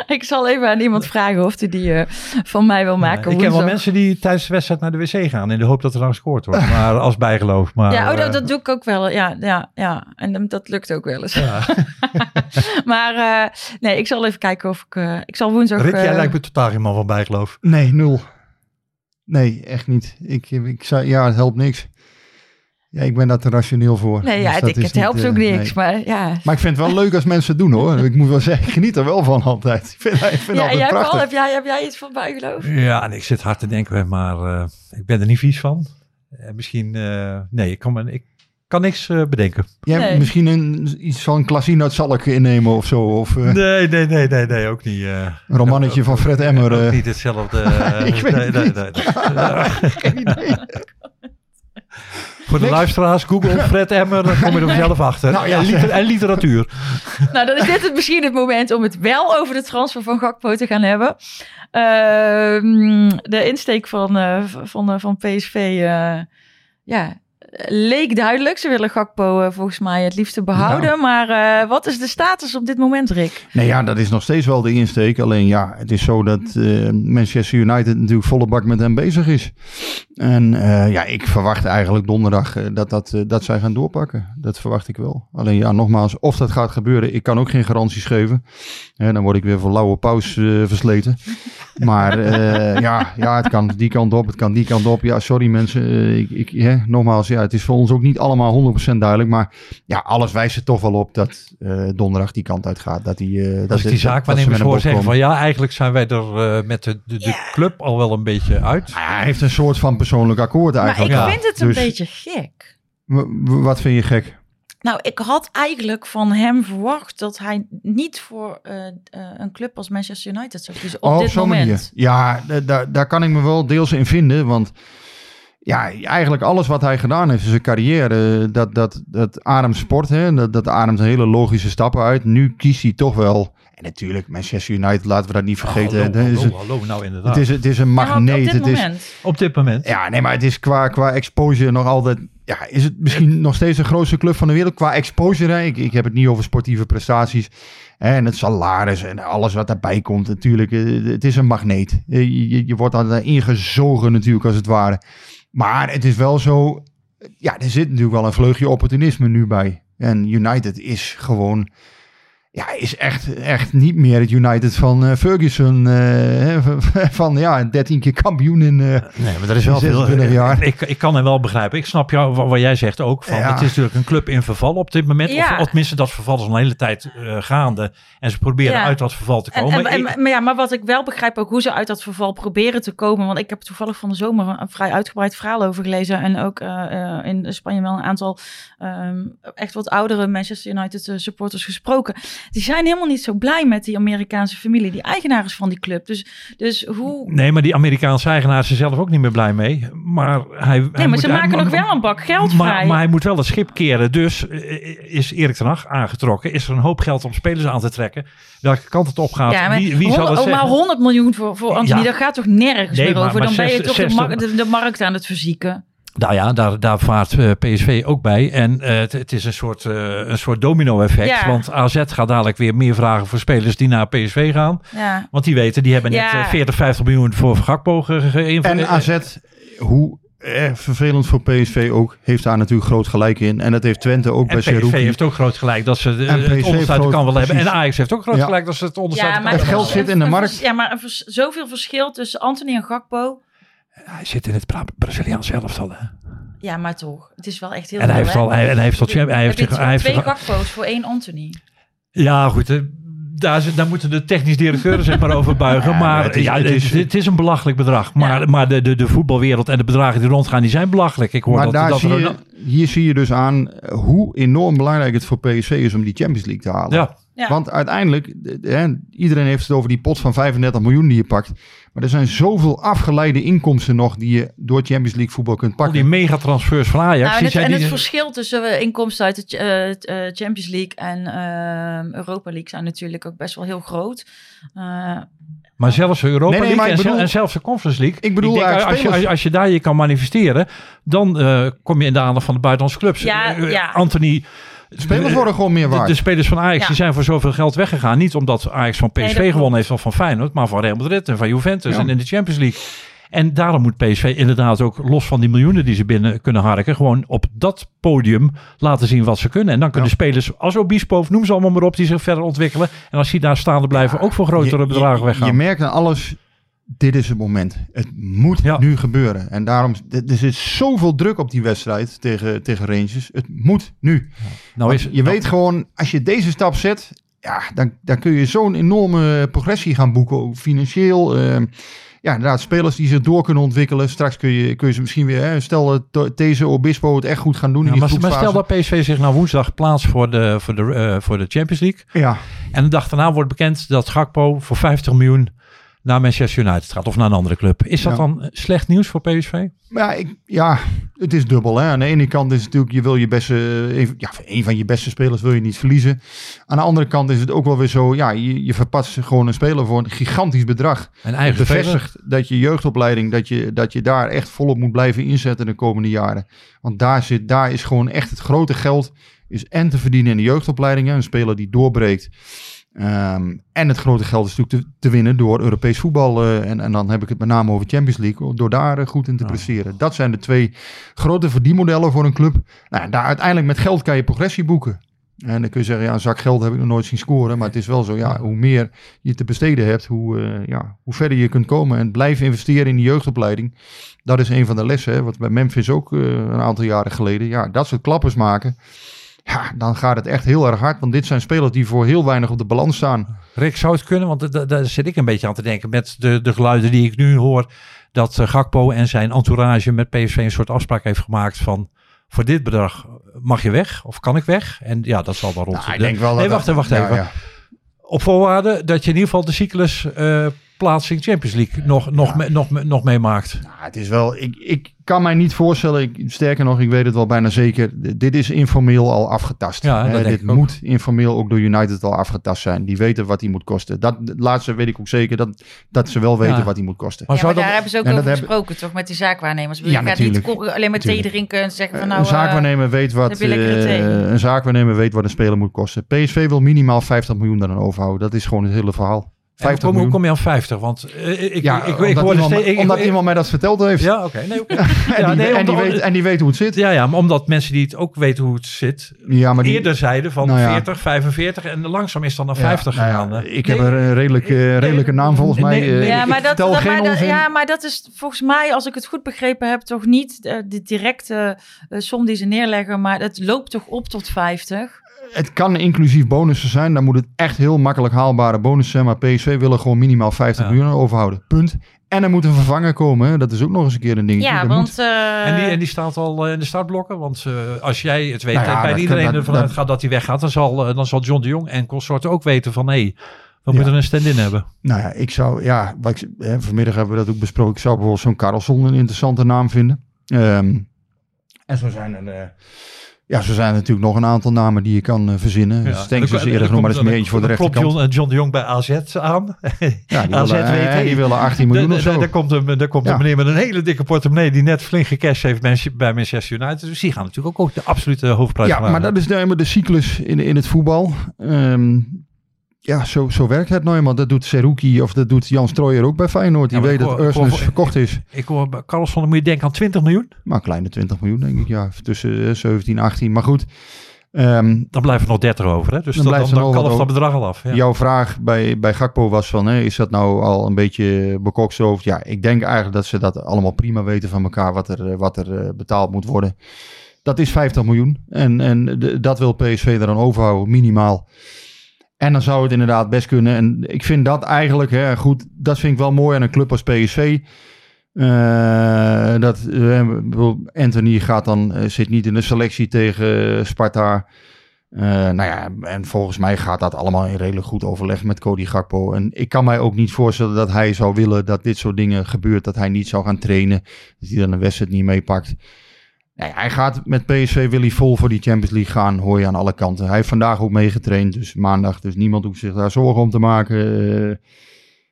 Ik zal even aan iemand vragen of hij die eh, van mij wil maken. ik ken wel woensdag. mensen die tijdens de wedstrijd naar de wc gaan in de hoop dat er dan gescoord wordt. Maar als bijgeloof. Maar, Ja, oh, dat, dat doe ik ook wel. Ja, ja, ja. En dat lukt ook wel eens. maar eh, nee, ik zal even kijken of ik... ik zal woensdag... Rick, jij lijkt me totaal geen man van bijgeloof. Nee, nul. Nee, echt niet. Ik, ik zei, ja, het helpt niks. Ja, ik ben daar te rationeel voor. Nee, ja, Dus het, dat ik- is het niet, helpt eh, ook niks. nee. Maar ja... Maar ik vind het wel leuk als mensen het doen hoor. Ik moet wel zeggen, ik geniet er wel van altijd. Ik vind, ik vind het Ja, altijd jij, Paul, prachtig. heb jij, heb jij iets van bijgeloof? Ja, en ik zit hard te denken, maar eh, ik ben er niet vies van. Eh, misschien, eh, nee, ik kan, me, ik kan niks eh, bedenken. Jij Nee. misschien een, iets van Klasine uit Zalk innemen of zo. Of eh, Nee, nee, nee, nee, nee, ook niet. eh, een romannetje van Fred Emmer. ook niet hetzelfde. Ik weet nee, het nee, niet. nee, nee. Geen idee. Voor de luisteraars, Google Fred Emmer, dan kom je er zelf achter. Nou ja, en, liter- en literatuur. nou, dan is dit het misschien het moment om het wel over de transfer van Gakpo te gaan hebben. Ehm, de insteek van, eh, van, van PSV, eh, ja, leek duidelijk. Ze willen Gakpo eh, volgens mij het liefste behouden. Maar eh, wat is de status op dit moment, Rick? Nee, ja, dat is nog steeds wel de insteek. Alleen ja, het is zo dat eh, Manchester United natuurlijk volle bak met hem bezig is. En ja, ik verwacht eigenlijk donderdag dat, dat, dat zij gaan doorpakken. Dat verwacht ik wel. Alleen ja, nogmaals, of dat gaat gebeuren, ik kan ook geen garanties geven. Hè, dan word ik weer voor lauwe paus eh, versleten. Maar ja, ja, het kan die kant op, het kan die kant op. Ja, sorry mensen. ik, ik, hè, nogmaals, ja, het is voor ons ook niet allemaal 100% duidelijk. Maar ja, alles wijst er toch wel op dat eh, donderdag die kant uit gaat. Dat die, eh, dat, Als ik die zaakwaarnemers met een hoor zeggen komen. van ja, eigenlijk zijn wij er eh, met de, de, de club al wel een beetje uit. Ja, hij heeft een soort van persoonlijk akkoord Maar ik eigenlijk. Ja, vind het een dus- beetje gek. Wat vind je gek? Nou, ik had eigenlijk van hem verwacht dat hij niet voor een club als Manchester United zou kiezen op Oh, dit zo'n moment. manier. Ja, da- da- daar kan ik me wel deels in vinden. Want ja, eigenlijk alles wat hij gedaan heeft in zijn carrière, dat, dat, dat ademt sport. Hè? Dat, dat ademt hele logische stappen uit. Nu kiest hij toch wel En natuurlijk, Manchester United, laten we dat niet vergeten. hallo, Dat is hallo, het- hallo, nou inderdaad. het, is, het is een Ja, maar op- magneet. op dit het is, moment. Op dit moment. ja, nee, maar het is qua, qua exposure nog altijd... Ja, is het misschien nog steeds de grootste club van de wereld qua exposure? hè? Ik, ik heb het niet over sportieve prestaties. hè, En het salaris en alles wat daarbij komt. Natuurlijk, eh, het is een magneet. Eh, Je, je, je wordt daar ingezogen natuurlijk als het ware. Maar het is wel zo... Ja, er zit natuurlijk wel een vleugje opportunisme nu bij. En United is gewoon... Ja, is echt, echt niet meer het United van eh, Ferguson. eh, hè, van, van ja, 13 keer kampioen in... eh, Nee, maar dat is wel veel. 26 jaar. Ik, ik kan hem wel begrijpen. Ik snap jou wat, wat jij zegt ook. Van, Ja. Het is natuurlijk een club in verval op dit moment. Ja. Of, of tenminste, dat verval is al een hele tijd eh, gaande. En ze proberen Ja. uit dat verval te En, komen. en, maar, ja, maar wat ik wel begrijp ook hoe ze uit dat verval proberen te komen. Want ik heb toevallig van de zomer een, vrij uitgebreid verhaal over gelezen. En ook eh, eh, in Spanje wel een aantal ehm, echt wat oudere Manchester United supporters gesproken. Die zijn helemaal niet zo blij met die Amerikaanse familie. Die eigenaar is van die club. Dus, dus hoe... Nee, maar die Amerikaanse eigenaar is er zelf ook niet meer blij mee. Maar hij, Nee, hij maar ze maken nog wel een bak geld maar, vrij. maar hij moet wel het schip keren. Dus eh, is Erik ten Hag aangetrokken. Is er een hoop geld om spelers aan te trekken. Welke kant het op gaat. ja, maar, wie, wie zal dat ook maar zeggen? 100 miljoen voor, voor Anthony, Ja. dat gaat toch nergens Nee, meer maar- over? Dan ben je 60 toch de, mar- 60 de, de markt aan het verzieken. Nou ja, daar, daar vaart eh, PSV ook bij. En eh, het, het is een soort, eh, een soort domino-effect. Ja. Want AZ gaat dadelijk weer meer vragen voor spelers die naar PSV gaan. Ja. Want die weten, die hebben net Ja. eh, 40, 50 miljoen voor Gakpo ge- ge- geïnvesteerd. En AZ, hoe eh, vervelend voor PSV ook, heeft daar natuurlijk groot gelijk in. En dat heeft Twente ook En bij PSV Seruki. heeft ook groot gelijk dat ze de, En het PSV groot- kan wel hebben. En. Ajax heeft ook groot Ja. gelijk dat ze het de kan het geld zit in de markt. Ja, maar zoveel verschil tussen Anthony en Gakpo. Hij zit in het Bra- Braziliaanse elftal. Hè? Ja, maar toch. Het is wel echt heel En hij heeft hè? al, hij, en hij heeft tot hij heeft, zich- hij heeft twee zich- Gakpo's voor één Anthony. Ja, goed. Daar, zit- daar moeten de technisch directeuren zich maar over buigen. Ja, maar maar het is- ja, het het, is- is, het is een belachelijk bedrag. Maar, Ja. maar de, de, de voetbalwereld en de bedragen die rondgaan, die zijn belachelijk. Ik hoor Maar dat, daar dat zie er je, hier zie je dus aan hoe enorm belangrijk het voor PSV is om die Champions League te halen. Ja, Ja. Want uiteindelijk, de- de- hè, iedereen heeft het over die pot van 35 miljoen die je pakt. Maar er zijn zoveel afgeleide inkomsten nog die je door Champions League voetbal kunt al pakken. die megatransfers van Ajax. Nou, en die het, zijn en het die- verschil tussen eh, inkomsten uit de eh, eh, Champions League en Europa League zijn natuurlijk ook best wel heel groot. Eh, Maar zelfs de Europa Nee, nee, League en, zel- bedoel- en zelfs de Conference League. Ik bedoel denk, als, je, als, als je daar je kan manifesteren, dan eh, kom je in de aandacht van de buitenlandse clubs. Ja, ja. Anthony... Spelers de- worden gewoon meer de, waard. de spelers van Ajax Ja. die zijn voor zoveel geld weggegaan. Niet omdat Ajax van PSV gewonnen heeft of van Feyenoord, maar van Real Madrid en van Juventus Ja. en in de Champions League. En daarom moet PSV inderdaad ook los van die miljoenen die ze binnen kunnen harken, gewoon op dat podium laten zien wat ze kunnen. En dan kunnen Ja. spelers als Obispo, of noem ze allemaal maar op, die zich verder ontwikkelen. En als die daar staande blijven, ook voor grotere Je- bedragen je, weggaan. Je merkt aan alles, dit is het moment. Het moet Ja. nu gebeuren. En daarom, er zit zoveel druk op die wedstrijd tegen, tegen Rangers. Het moet nu. nou is, je weet gewoon, als je deze stap zet, ja, dan, dan kun je zo'n enorme progressie gaan boeken, ook financieel. eh, ja, inderdaad, spelers die zich door kunnen ontwikkelen. Straks kun je, kun je ze misschien weer, hè, stel dat deze Obispo het echt goed gaan doen Ja, in die maar, maar stel dat PSV zich nou woensdag plaatst voor de, voor, de, eh, voor de Champions League. Ja, En de dag daarna wordt bekend dat Gakpo voor 50 miljoen naar Manchester United gaat. Of naar een andere club. Is dat Ja. dan slecht nieuws voor PSV? Maar ja, ik, ja, het is dubbel. Hè. Aan de ene kant is het natuurlijk, je wil je beste, een, ja, een van je beste spelers wil je niet verliezen. Aan de andere kant is het ook wel weer zo, ja, je, je verpast gewoon een speler voor een gigantisch bedrag. Het eigen bevestigt dat je jeugdopleiding, dat je, dat je daar echt volop moet blijven inzetten de komende jaren. Want daar, zit, daar is gewoon echt het grote geld, is en te verdienen in de jeugdopleidingen, een speler die doorbreekt. Ehm, en het grote geld is natuurlijk te, te winnen door Europees voetbal. eh, en, en dan heb ik het met name over Champions League. Door daar eh, goed in te presteren. Dat zijn de twee grote verdienmodellen voor een club. Nou, daar uiteindelijk met geld kan je progressie boeken. En dan kun je zeggen, ja, een zak geld heb ik nog nooit zien scoren. Maar het is wel zo, ja, hoe meer je te besteden hebt, hoe, eh, ja, hoe verder je kunt komen. En blijven investeren in de jeugdopleiding. Dat is een van de lessen, hè, wat bij Memphis ook een aantal jaren geleden. Ja, dat soort klappers maken. Ja, dan gaat het echt heel erg hard. Want dit zijn spelers die voor heel weinig op de balans staan. Rick, zou het kunnen? Want da- da- daar zit ik een beetje aan te denken met de, de geluiden die ik nu hoor. Dat eh, Gakpo en zijn entourage met PSV een soort afspraak heeft gemaakt van... Voor dit bedrag mag je weg of kan ik weg? En ja, dat zal wel rond. Nou, ik de- denk wel nee, dat wacht even, wacht ja, even. ja. Op voorwaarde dat je in ieder geval de cyclus eh, plaatsing Champions League nog, nog, me- nog, nog meemaakt. Nou, het is wel, ik, ik kan mij niet voorstellen, ik, sterker nog, ik weet het wel bijna zeker. Dit is informeel al afgetast. Ja, dat Hè, denk dit ik ook. moet informeel ook door United al afgetast zijn. Die weten wat die moet kosten. Dat laatste weet ik ook zeker, dat, dat ze wel weten Ja. wat die moet kosten. Maar Ja, maar dat- daar hebben ze ook over hebben- gesproken, toch? Met die zaakwaarnemers. Ja, gaat niet natuurlijk. ko- alleen maar thee drinken en zeggen van Eh, nou... een zaakwaarnemer weet wat eh, een zaakwaarnemer weet wat een speler moet kosten. PSV wil minimaal 50 miljoen daaraan overhouden. Dat is gewoon het hele verhaal. Hoe 50 kom, hoe miljoen. kom je aan 50? Want eh, ik, ja, ik, ik, omdat, iemand, steeds- ik- omdat ik- iemand mij dat verteld heeft. Ja, oké. Nee, en, Ja, die, nee, en, die omdat- weet, en die weet hoe het zit. Ja, ja, maar omdat mensen die het ook weten hoe het zit, Ja, maar die, eerder zeiden van Nou ja. 40, 45 en langzaam is het dan naar Ja, 50 nou ja, gegaan. ik Nee, heb er een redelijk, redelijke naam volgens mij. Eh, ja, maar dat, vertel dat- geen maar dat- onzin. ja, maar dat is volgens mij, als ik het goed begrepen heb, toch niet eh, de directe som die ze neerleggen, maar het loopt toch op tot 50. Het kan inclusief bonussen zijn. Dan moet het echt heel makkelijk haalbare bonussen zijn. Maar PSV willen gewoon minimaal 50 Ja. miljoen overhouden. Punt. En er moet een vervanger komen. Hè. Dat is ook nog eens een keer een dingetje. Ja, want... moet- eh, En die, en die staat al eh, in de startblokken. Want eh, als jij het weet, Nou ja, bij iedereen kan- dat- ervan dat- uitgaat dat hij weggaat, dan zal, dan zal John de Jong en consorten ook weten van hé, hey, we Ja. moeten een stand-in hebben. Nou ja, ik zou, ja, wat ik, hè, vanmiddag hebben we dat ook besproken. Ik zou bijvoorbeeld zo'n Karlsson een interessante naam vinden. Ehm, en zo zijn er, eh, ja, zo zijn er natuurlijk nog een aantal namen die je kan eh, verzinnen. Ja, Stenks is eerder genoemd, maar dat is meer eentje voor de Dan klopt rechterkant. John, eh, John de Jong bij AZ aan. Ja, die AZ willen, weet, die willen 18 miljoen of zo. daar- komt, een, daar komt Ja. een meneer met een hele dikke portemonnee die net flink gecashed heeft bij- Manchester United. Dus die gaan natuurlijk ook, ook de absolute hoofdprijs Ja, maar dat is nou eenmaal de cyclus in, in het voetbal. Ehm, ja, zo, zo werkt het nou eenmaal. Dat doet Seruki of dat doet Jan Strooijer ook bij Feyenoord. Die Ja, weet dat hoor- verkocht is. Ik hoor bij Carlos van der moet je denken aan 20 miljoen. Maar een kleine 20 miljoen denk ik. Ja, tussen eh, 17 en 18. Maar goed, ehm, Dan blijven er nog 30 over. Hè? Dus Dan dan, dan, blijft dan het dat bedrag al af. Ja. jouw vraag bij, bij Gakpo was van... Hè, is dat nou al een beetje bekokstoofd? Ja, ik denk eigenlijk dat ze dat allemaal prima weten van elkaar... wat er, eh, wat er eh, betaald moet worden. Dat is 50 miljoen. En, en de- dat wil PSV er dan overhouden, minimaal. En dan zou het inderdaad best kunnen. En ik vind dat eigenlijk, hè, goed, dat vind ik wel mooi aan een club als PSV. Eh, dat eh, Anthony gaat dan, eh, zit niet in de selectie tegen Sparta. Nou ja, en volgens mij gaat dat allemaal in redelijk goed overleg met Cody Gakpo. En ik kan mij ook niet voorstellen dat hij zou willen dat dit soort dingen gebeurt. Dat hij niet zou gaan trainen. Dat hij dan een wedstrijd niet meepakt. Hij gaat met PSV wil hij vol voor die Champions League gaan, hoor je aan alle kanten. Hij heeft vandaag ook meegetraind, dus maandag. Dus niemand hoeft zich daar zorgen om te maken. Eh,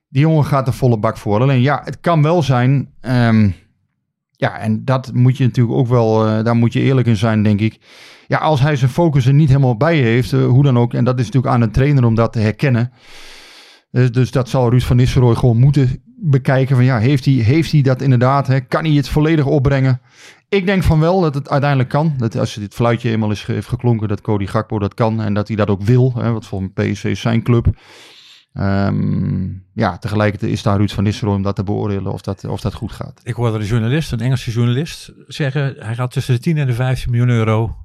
die jongen gaat er volle bak voor. Alleen ja, het kan wel zijn. ehm, ja, en dat moet je natuurlijk ook wel, eh, daar moet je eerlijk in zijn, denk ik. Ja, als hij zijn focus er niet helemaal bij heeft, eh, hoe dan ook. En dat is natuurlijk aan een trainer om dat te herkennen. Dus, dus dat zal Ruud van Nistelrooy gewoon moeten bekijken. Van ja, heeft hij, heeft hij dat inderdaad? Hè? Kan hij het volledig opbrengen? Ik denk van wel dat het uiteindelijk kan. Dat als dit fluitje eenmaal is heeft geklonken, dat Cody Gakpo dat kan. En dat hij dat ook wil. Hè? Want volgens PSV is zijn club. Ehm, ja, tegelijkertijd is daar Ruud van Nistelrooy om dat te beoordelen of dat, of dat goed gaat. Ik hoorde een journalist, een Engelse journalist, zeggen hij gaat tussen de 10 en de 15 miljoen euro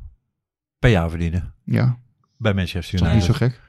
per jaar verdienen Ja, bij Manchester dat is United. niet zo gek.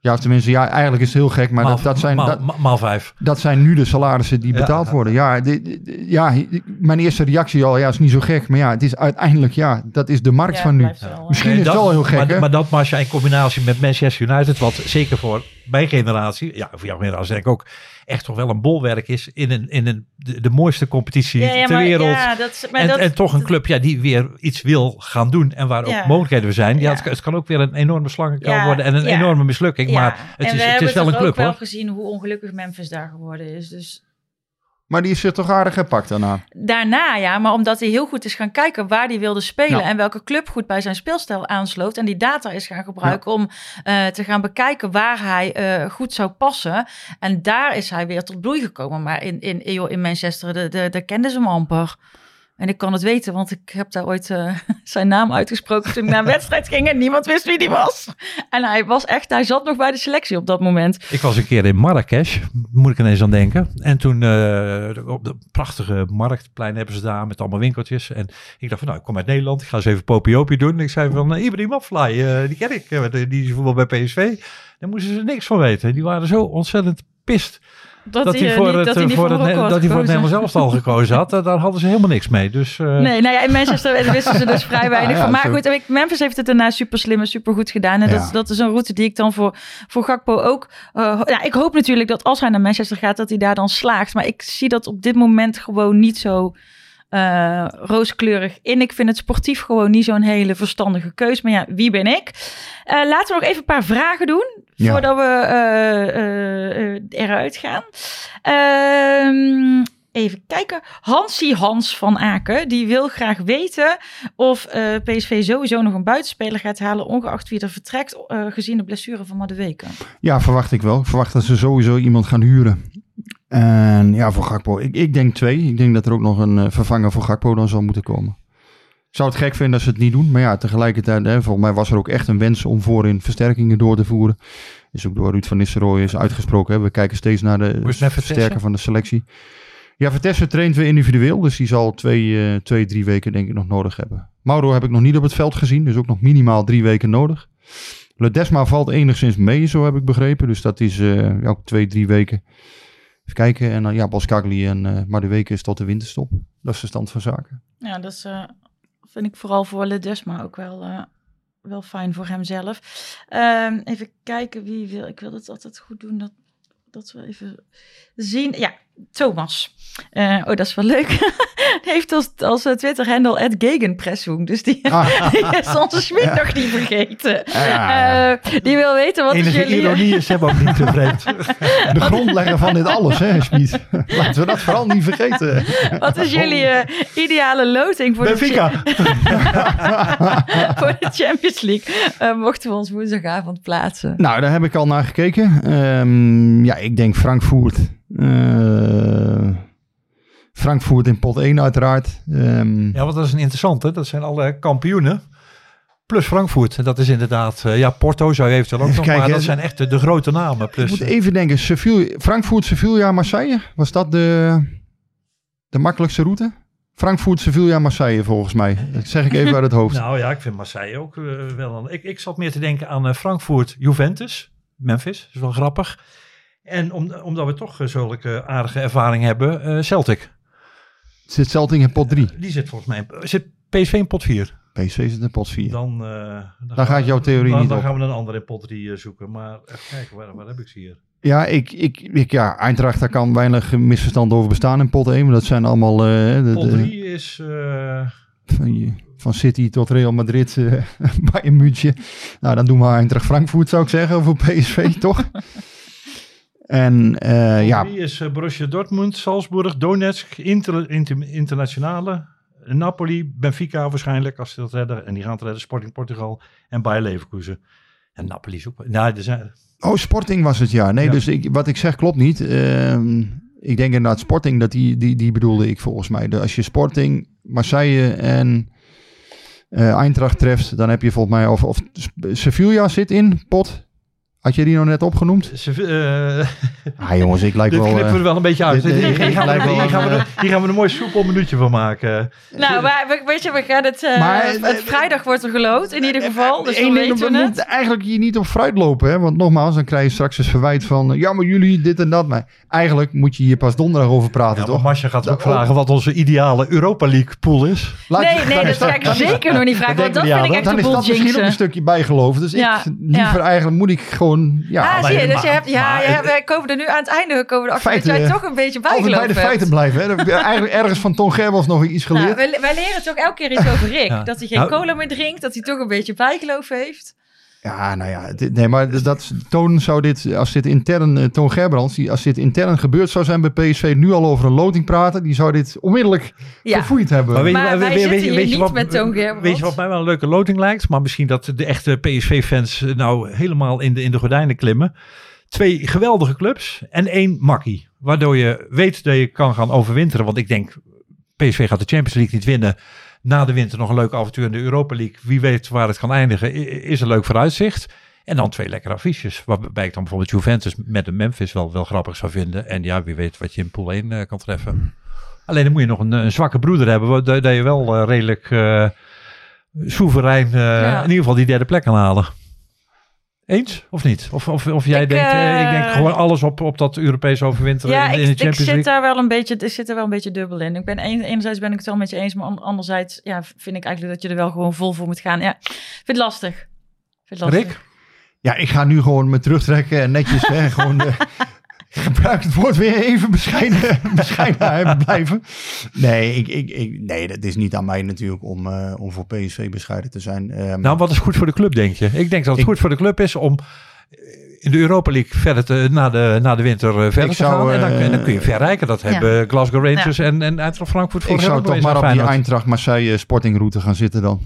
Ja, of tenminste, ja, eigenlijk is het heel gek. Maar maal, dat, dat, zijn, maal, dat, ma- maal vijf. dat zijn nu de salarissen die Ja. betaald worden. Ja, de- de- ja, mijn eerste reactie al, ja, is niet zo gek. Maar ja, het is uiteindelijk, ja, dat is de markt Ja, van nu. eh, Misschien Nee, is het dat- wel heel gek, maar, hè? maar dat maar in combinatie met Manchester United, wat zeker voor mijn generatie, ja, voor jouw generatie denk ik ook, echt toch wel een bolwerk is in, een, in een, de, de mooiste competitie Ja, ja, ter maar- wereld. ja, dat is- maar en, dat- en toch een club ja, die weer iets wil gaan doen en waar ook mogelijkheden zijn. Ja, het, kan- het kan ook weer een enorme slangenkuil worden en een enorme mislukking. Maar het en is, we het hebben is wel een club ook wel hoor. gezien hoe ongelukkig Memphis daar geworden is. Dus Maar die is zich toch aardig gepakt daarna. daarna ja, maar omdat hij heel goed is gaan kijken waar hij wilde spelen Ja. en welke club goed bij zijn speelstijl aansloot en die data is gaan gebruiken om eh, te gaan bekijken waar hij eh, goed zou passen. En daar is hij weer tot bloei gekomen. Maar in, in, in, Manchester, de, de, daar kenden ze hem amper. En ik kan het weten, want ik heb daar ooit eh, zijn naam uitgesproken toen ik naar een wedstrijd ging en niemand wist wie die was. En hij was echt, hij zat nog bij de selectie op dat moment. Ik was een keer in Marrakesh, moet ik ineens aan denken. En toen eh, op de prachtige marktplein hebben ze daar met allemaal winkeltjes. En ik dacht van nou, ik kom uit Nederland, ik ga eens even popiopie doen. En ik zei van uh, Ibrahim Aflaai, eh, die ken ik, eh, die is voetbal bij PSV. Daar moesten ze niks van weten. Die waren zo ontzettend pist Dat, dat, hij voor niet- het, dat hij niet voor het, dat hij voor het gekozen. Nederlands elftal gekozen had. Eh, Daar hadden ze helemaal niks mee. Dus eh, Nee, nou ja, in Manchester wisten ze dus vrij weinig Ja, van. Maar zo. goed, ik- Memphis heeft het daarna super slim en super goed gedaan. En Ja. dat, dat is een route die ik dan voor, voor Gakpo ook... eh, ja, ik hoop natuurlijk dat als hij naar Manchester gaat, dat hij daar dan slaagt. Maar ik zie dat op dit moment gewoon niet zo eh, rooskleurig in. Ik vind het sportief gewoon niet zo'n hele verstandige keus. Maar ja, wie ben ik? Eh, laten we nog even een paar vragen doen. Ja. Voordat we eh, eh, eh, eruit gaan. Ehm, even kijken. Hansie Hans van Aken. Die wil graag weten of PSV sowieso nog een buitenspeler gaat halen. Ongeacht wie er vertrekt. gezien de blessure van Madueke. Ja, verwacht ik wel. Ik verwacht dat ze sowieso iemand gaan huren. En ja, voor Gakpo. Ik, ik denk twee. Ik denk dat er ook nog een vervanger voor Gakpo dan zal moeten komen. Ik zou het gek vinden als ze het niet doen. Maar ja, tegelijkertijd, hè, volgens mij was er ook echt een wens om voorin versterkingen door te voeren. Is ook door Ruud van Nistelrooy is uitgesproken. Hè. We kijken steeds naar de versterken van de selectie. Ja, Vertessen traint weer individueel. Dus die zal twee, eh, twee, drie weken denk ik nog nodig hebben. Mauro heb ik nog niet op het veld gezien. Dus ook nog minimaal drie weken nodig. Ledesma valt enigszins mee, zo heb ik begrepen. Dus dat is eh, ja, ook twee, drie weken. Even kijken. En dan ja, Boskagli en eh maar de weken is tot de winterstop. Dat is de stand van zaken. Ja, dat is, eh, vind ik vooral voor Ledesma ook wel, eh, wel fijn voor hemzelf. Ehm, even kijken wie wil. Ik wil het altijd goed doen dat, dat we even zien. Ja, Thomas. Eh, oh, dat is wel leuk. Heeft als, als eh, Twitter-handle Gegenpressung. Dus die, Ah. die is onze Schmid nog niet vergeten. Ja. Eh, die wil weten wat is enige jullie... ironie is hem ook niet te vreemd. De grondlegger van dit alles, hè, Schmid. Laten we dat vooral niet vergeten. Wat is jullie eh, ideale loting voor de, voor de Champions League? Mochten we ons woensdagavond plaatsen. Nou, daar heb ik al naar gekeken. Ehm, ja, ik denk Frankfurt. Eh, Frankfurt in pot 1 uiteraard. Ehm, Ja, want dat is een interessante. Dat zijn alle kampioenen. Plus Frankfurt. Dat is inderdaad... eh, ja, Porto zou je eventueel ook nog... maar kijken, dat hè. zijn echt de, de grote namen. ik Plus, moet even denken. Sevilla, Frankfurt, Sevilla, Marseille. Was dat de, de makkelijkste route? Frankfurt, Sevilla, Marseille volgens mij. Dat zeg ik even uit het hoofd. Nou ja, ik vind Marseille ook eh, wel een... Ik, ik zat meer te denken aan eh, Frankfurt, Juventus, Memphis. Dat is wel grappig. En om, omdat we toch eh, zulke aardige ervaring hebben, eh, Celtic. Zit Celtic in pot 3? Die zit volgens mij... Zit PSV in pot 4? PSV zit in pot 4. Dan, eh, dan gaat jouw theorie dan, niet dan op. gaan we een andere in pot 3 zoeken. Maar even kijken, waar, waar heb ik ze hier? Ja, ik, ik, ik, ja, Eintracht, daar kan weinig misverstand over bestaan in pot 1. Maar dat zijn allemaal eh, de, Pot de- 3 is... eh, van, van City tot Real Madrid, eh Bayern München. Nou, dan doen we Eintracht Frankfurt, zou ik zeggen, voor PSV, toch? En eh, ja, 3 is eh, Borussia Dortmund, Salzburg, Donetsk, Inter, Inter- Internationale, Napoli, Benfica waarschijnlijk, als ze dat redden. En die gaan het redden, Sporting Portugal en Bayer Leverkusen. En Napoli is ook... Nou, er zijn, oh, Sporting was het, ja. Nee, Ja. dus ik, wat ik zeg klopt niet. Ehm, ik denk inderdaad Sporting, dat die, die, die bedoelde ik volgens mij. De, als je Sporting, Marseille en eh Eintracht treft, dan heb je volgens mij... Of, of Sevilla zit in, pot. Had je die nou net opgenoemd? ze, eh, Ah jongens, ik lijk dit wel... knippen we eh, er wel een beetje uit. dit- Hier dit- gaan we- dit lijkt wel hier gaan we een, er- hier gaan we een mooi soepel minuutje van maken. Nou, maar we- weet je, we gaan het... eh, Maar, het vrijdag wordt er geloot, in ieder geval. Dus dan weten we we het. moeten eigenlijk hier niet op fruit lopen. Hè? Want nogmaals, dan krijg je straks eens verwijt van... Ja, maar jullie dit en dat. Maar eigenlijk moet je hier pas donderdag over praten, Ja, toch? Masja gaat ook Dat- vragen wat onze ideale Europa League pool is. Laat- Nee, dan nee, is dat ga ik dan is- zeker nog niet vragen. Want dat vind ik echt Dan een is boel dat misschien ook een stukje bijgeloof. Dus Ja, ik liever eigenlijk moet ik gewoon... Ja, Ah, zie je, dus je hebt, ja, maar- je hebt- wij komen er nu aan het einde komen dat jij toch een beetje altijd bij de feiten blijven. Hè? Eigenlijk ergens van Ton Gerbels nog iets Nou, geleerd. wij, wij leren toch elke keer iets over Rick. Ja. Dat hij geen Nou- cola meer drinkt, dat hij toch een beetje bijgeloof heeft. Ja, nou ja, dit- nee, maar dat Toon zou dit, als dit intern, eh, Toon Gerbrands, die, als dit intern gebeurd zou zijn bij PSV, nu al over een loting praten, die zou dit onmiddellijk Ja. verfoeid hebben. Maar weet je, Maar wij weet- zitten weet- hier weet je niet wat- met Toon Gerbrands. Weet je wat mij wel een leuke loting lijkt? Maar misschien dat de echte PSV-fans nou helemaal in de, in de gordijnen klimmen. Twee geweldige clubs en één makkie. Waardoor je weet dat je kan gaan overwinteren. Want ik denk, PSV gaat de Champions League niet winnen. Na de winter nog een leuk avontuur in de Europa League. Wie weet waar het kan eindigen. Is een leuk vooruitzicht. En dan twee lekkere affiches. Waarbij ik dan bijvoorbeeld Juventus met de Memphis wel, wel grappig zou vinden. En ja, wie weet wat je in pool 1 eh, kan treffen. Alleen dan moet je nog een, een zwakke broeder hebben. Dat, je wel eh, redelijk eh, soeverein Ja. in ieder geval die derde plek kan halen. Eens of niet? Of, of, of jij Ik, denkt, eh, ik denk eh, gewoon alles op, op dat Europees overwinteren Ja, in, in ik, de ik Champions zit League? daar wel een beetje, ik zit er wel een beetje dubbel in. Ik ben een, enerzijds ben ik het wel met je eens, maar an- anderzijds ja, vind ik eigenlijk dat je er wel gewoon vol voor moet gaan. Ja, ik vind het lastig. Ik Vind het lastig. Rick? Ja, ik ga nu gewoon me terugtrekken en netjes hè, gewoon eh, gebruik het woord weer even bescheiden, bescheiden blijven. Nee, ik, ik, ik, nee, dat is niet aan mij natuurlijk om, eh, om voor PSV bescheiden te zijn. Ehm, Nou, wat is goed voor de club, denk je? Ik denk dat het Ik- goed voor de club is om eh, in de Europa League verder te, na, de, na de winter eh, verder te zou, gaan. En dan, en dan kun je verrijken. Dat ja. hebben Glasgow Rangers en, en Eintracht Frankfurt voor ik zou toch maar op die Eintracht Marseille sportingroute gaan zitten dan.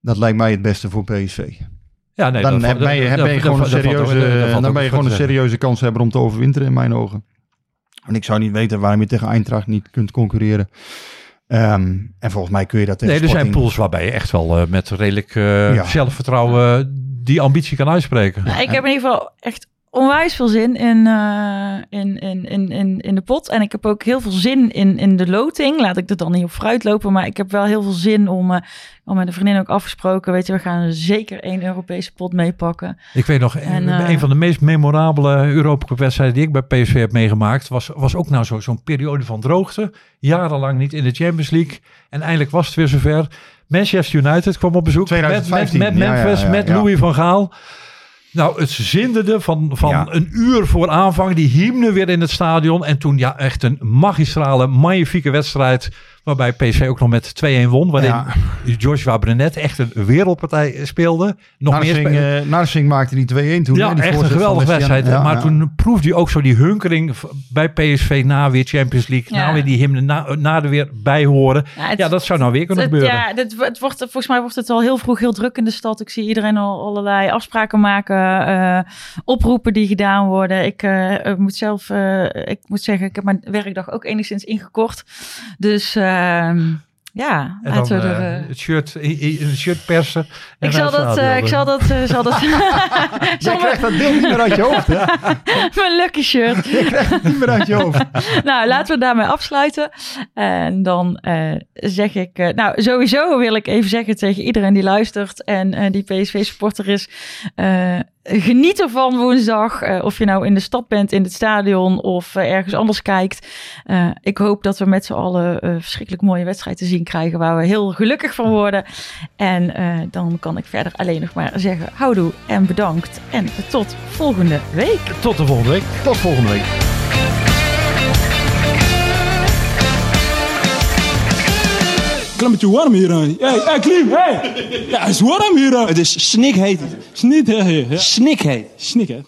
Dat lijkt mij het beste voor PSV. Ja, nee, dan heb, je, ben je gewoon een serieuze, dan ben je gewoon een serieuze kans hebben om te overwinteren in mijn ogen. En ik zou niet weten waarom je tegen Eintracht niet kunt concurreren. Ehm, en volgens mij kun je dat tegen Nee, er zijn Sporting- pools waarbij je echt wel eh, met redelijk eh, Ja. zelfvertrouwen die ambitie kan uitspreken. Nou, ik heb in ieder geval echt onwijs veel zin in, eh, in, in, in, in, in de pot. En ik heb ook heel veel zin in, in de loting. Laat ik er dan niet op vooruit lopen. Maar ik heb wel heel veel zin om, eh om met een vriendin ook afgesproken. Weet je, we gaan zeker één Europese pot meepakken. Ik weet nog, En, een, eh, een van de meest memorabele Europa Cup wedstrijden die ik bij PSV heb meegemaakt, was, was ook nou zo- zo'n periode van droogte. Jarenlang niet in de Champions League. En eindelijk was het weer zover. Manchester United kwam op bezoek 2015, met, met, met ja, ja, Memphis, ja, met ja. Louis van Gaal. Nou, het zinderde van, van Ja. een uur voor aanvang. Die hymne weer in het stadion. En toen ja, echt een magistrale, magnifieke wedstrijd. Waarbij PSV ook nog met 2-1 won. Waarin Ja. Joshua Brenet echt een wereldpartij speelde. Nog meer Narsing, spe- eh, Narsing maakte die 2-1 toen. ja, die echt een geweldige wedstrijd. Ja, maar ja. toen proefde je ook zo die hunkering bij PSV na weer Champions League. Ja. Na weer die hymne, na, na er weer bij horen. Ja, het- Ja, dat zou nou weer kunnen Het, gebeuren. ja, dit, het wordt, volgens mij wordt het al heel vroeg heel druk in de stad. Ik zie iedereen al allerlei afspraken maken, eh, oproepen die gedaan worden. Ik eh, moet zelf, eh, ik moet zeggen, ik heb mijn werkdag ook enigszins ingekort. Dus ja, en dan laten we er... eh, eh, het shirt, een shirt persen. en ik zal dat, eh, ik zal dat, zal dat, Jij zal krijgt dat deel niet meer uit je hoofd. Mijn lucky shirt. Je krijgt het niet meer uit je hoofd. nou, laten we daarmee afsluiten. En dan eh, zeg ik, nou, sowieso wil ik even zeggen tegen iedereen die luistert en die PSV-supporter is. Geniet ervan woensdag. eh, of je nou in de stad bent, in het stadion of eh, ergens anders kijkt. Eh, ik hoop dat we met z'n allen verschrikkelijk mooie wedstrijd te zien krijgen. Waar we heel gelukkig van worden. En dan kan ik verder alleen nog maar zeggen: houdoe en bedankt. En tot volgende week. Tot de volgende week. Tot volgende week. Klimmetje warm hier aan. Hey, hey, Klim, hey! Ja, het is warm hier aan. Het is snikheet. Snikheet. Snikheet. Snikheet.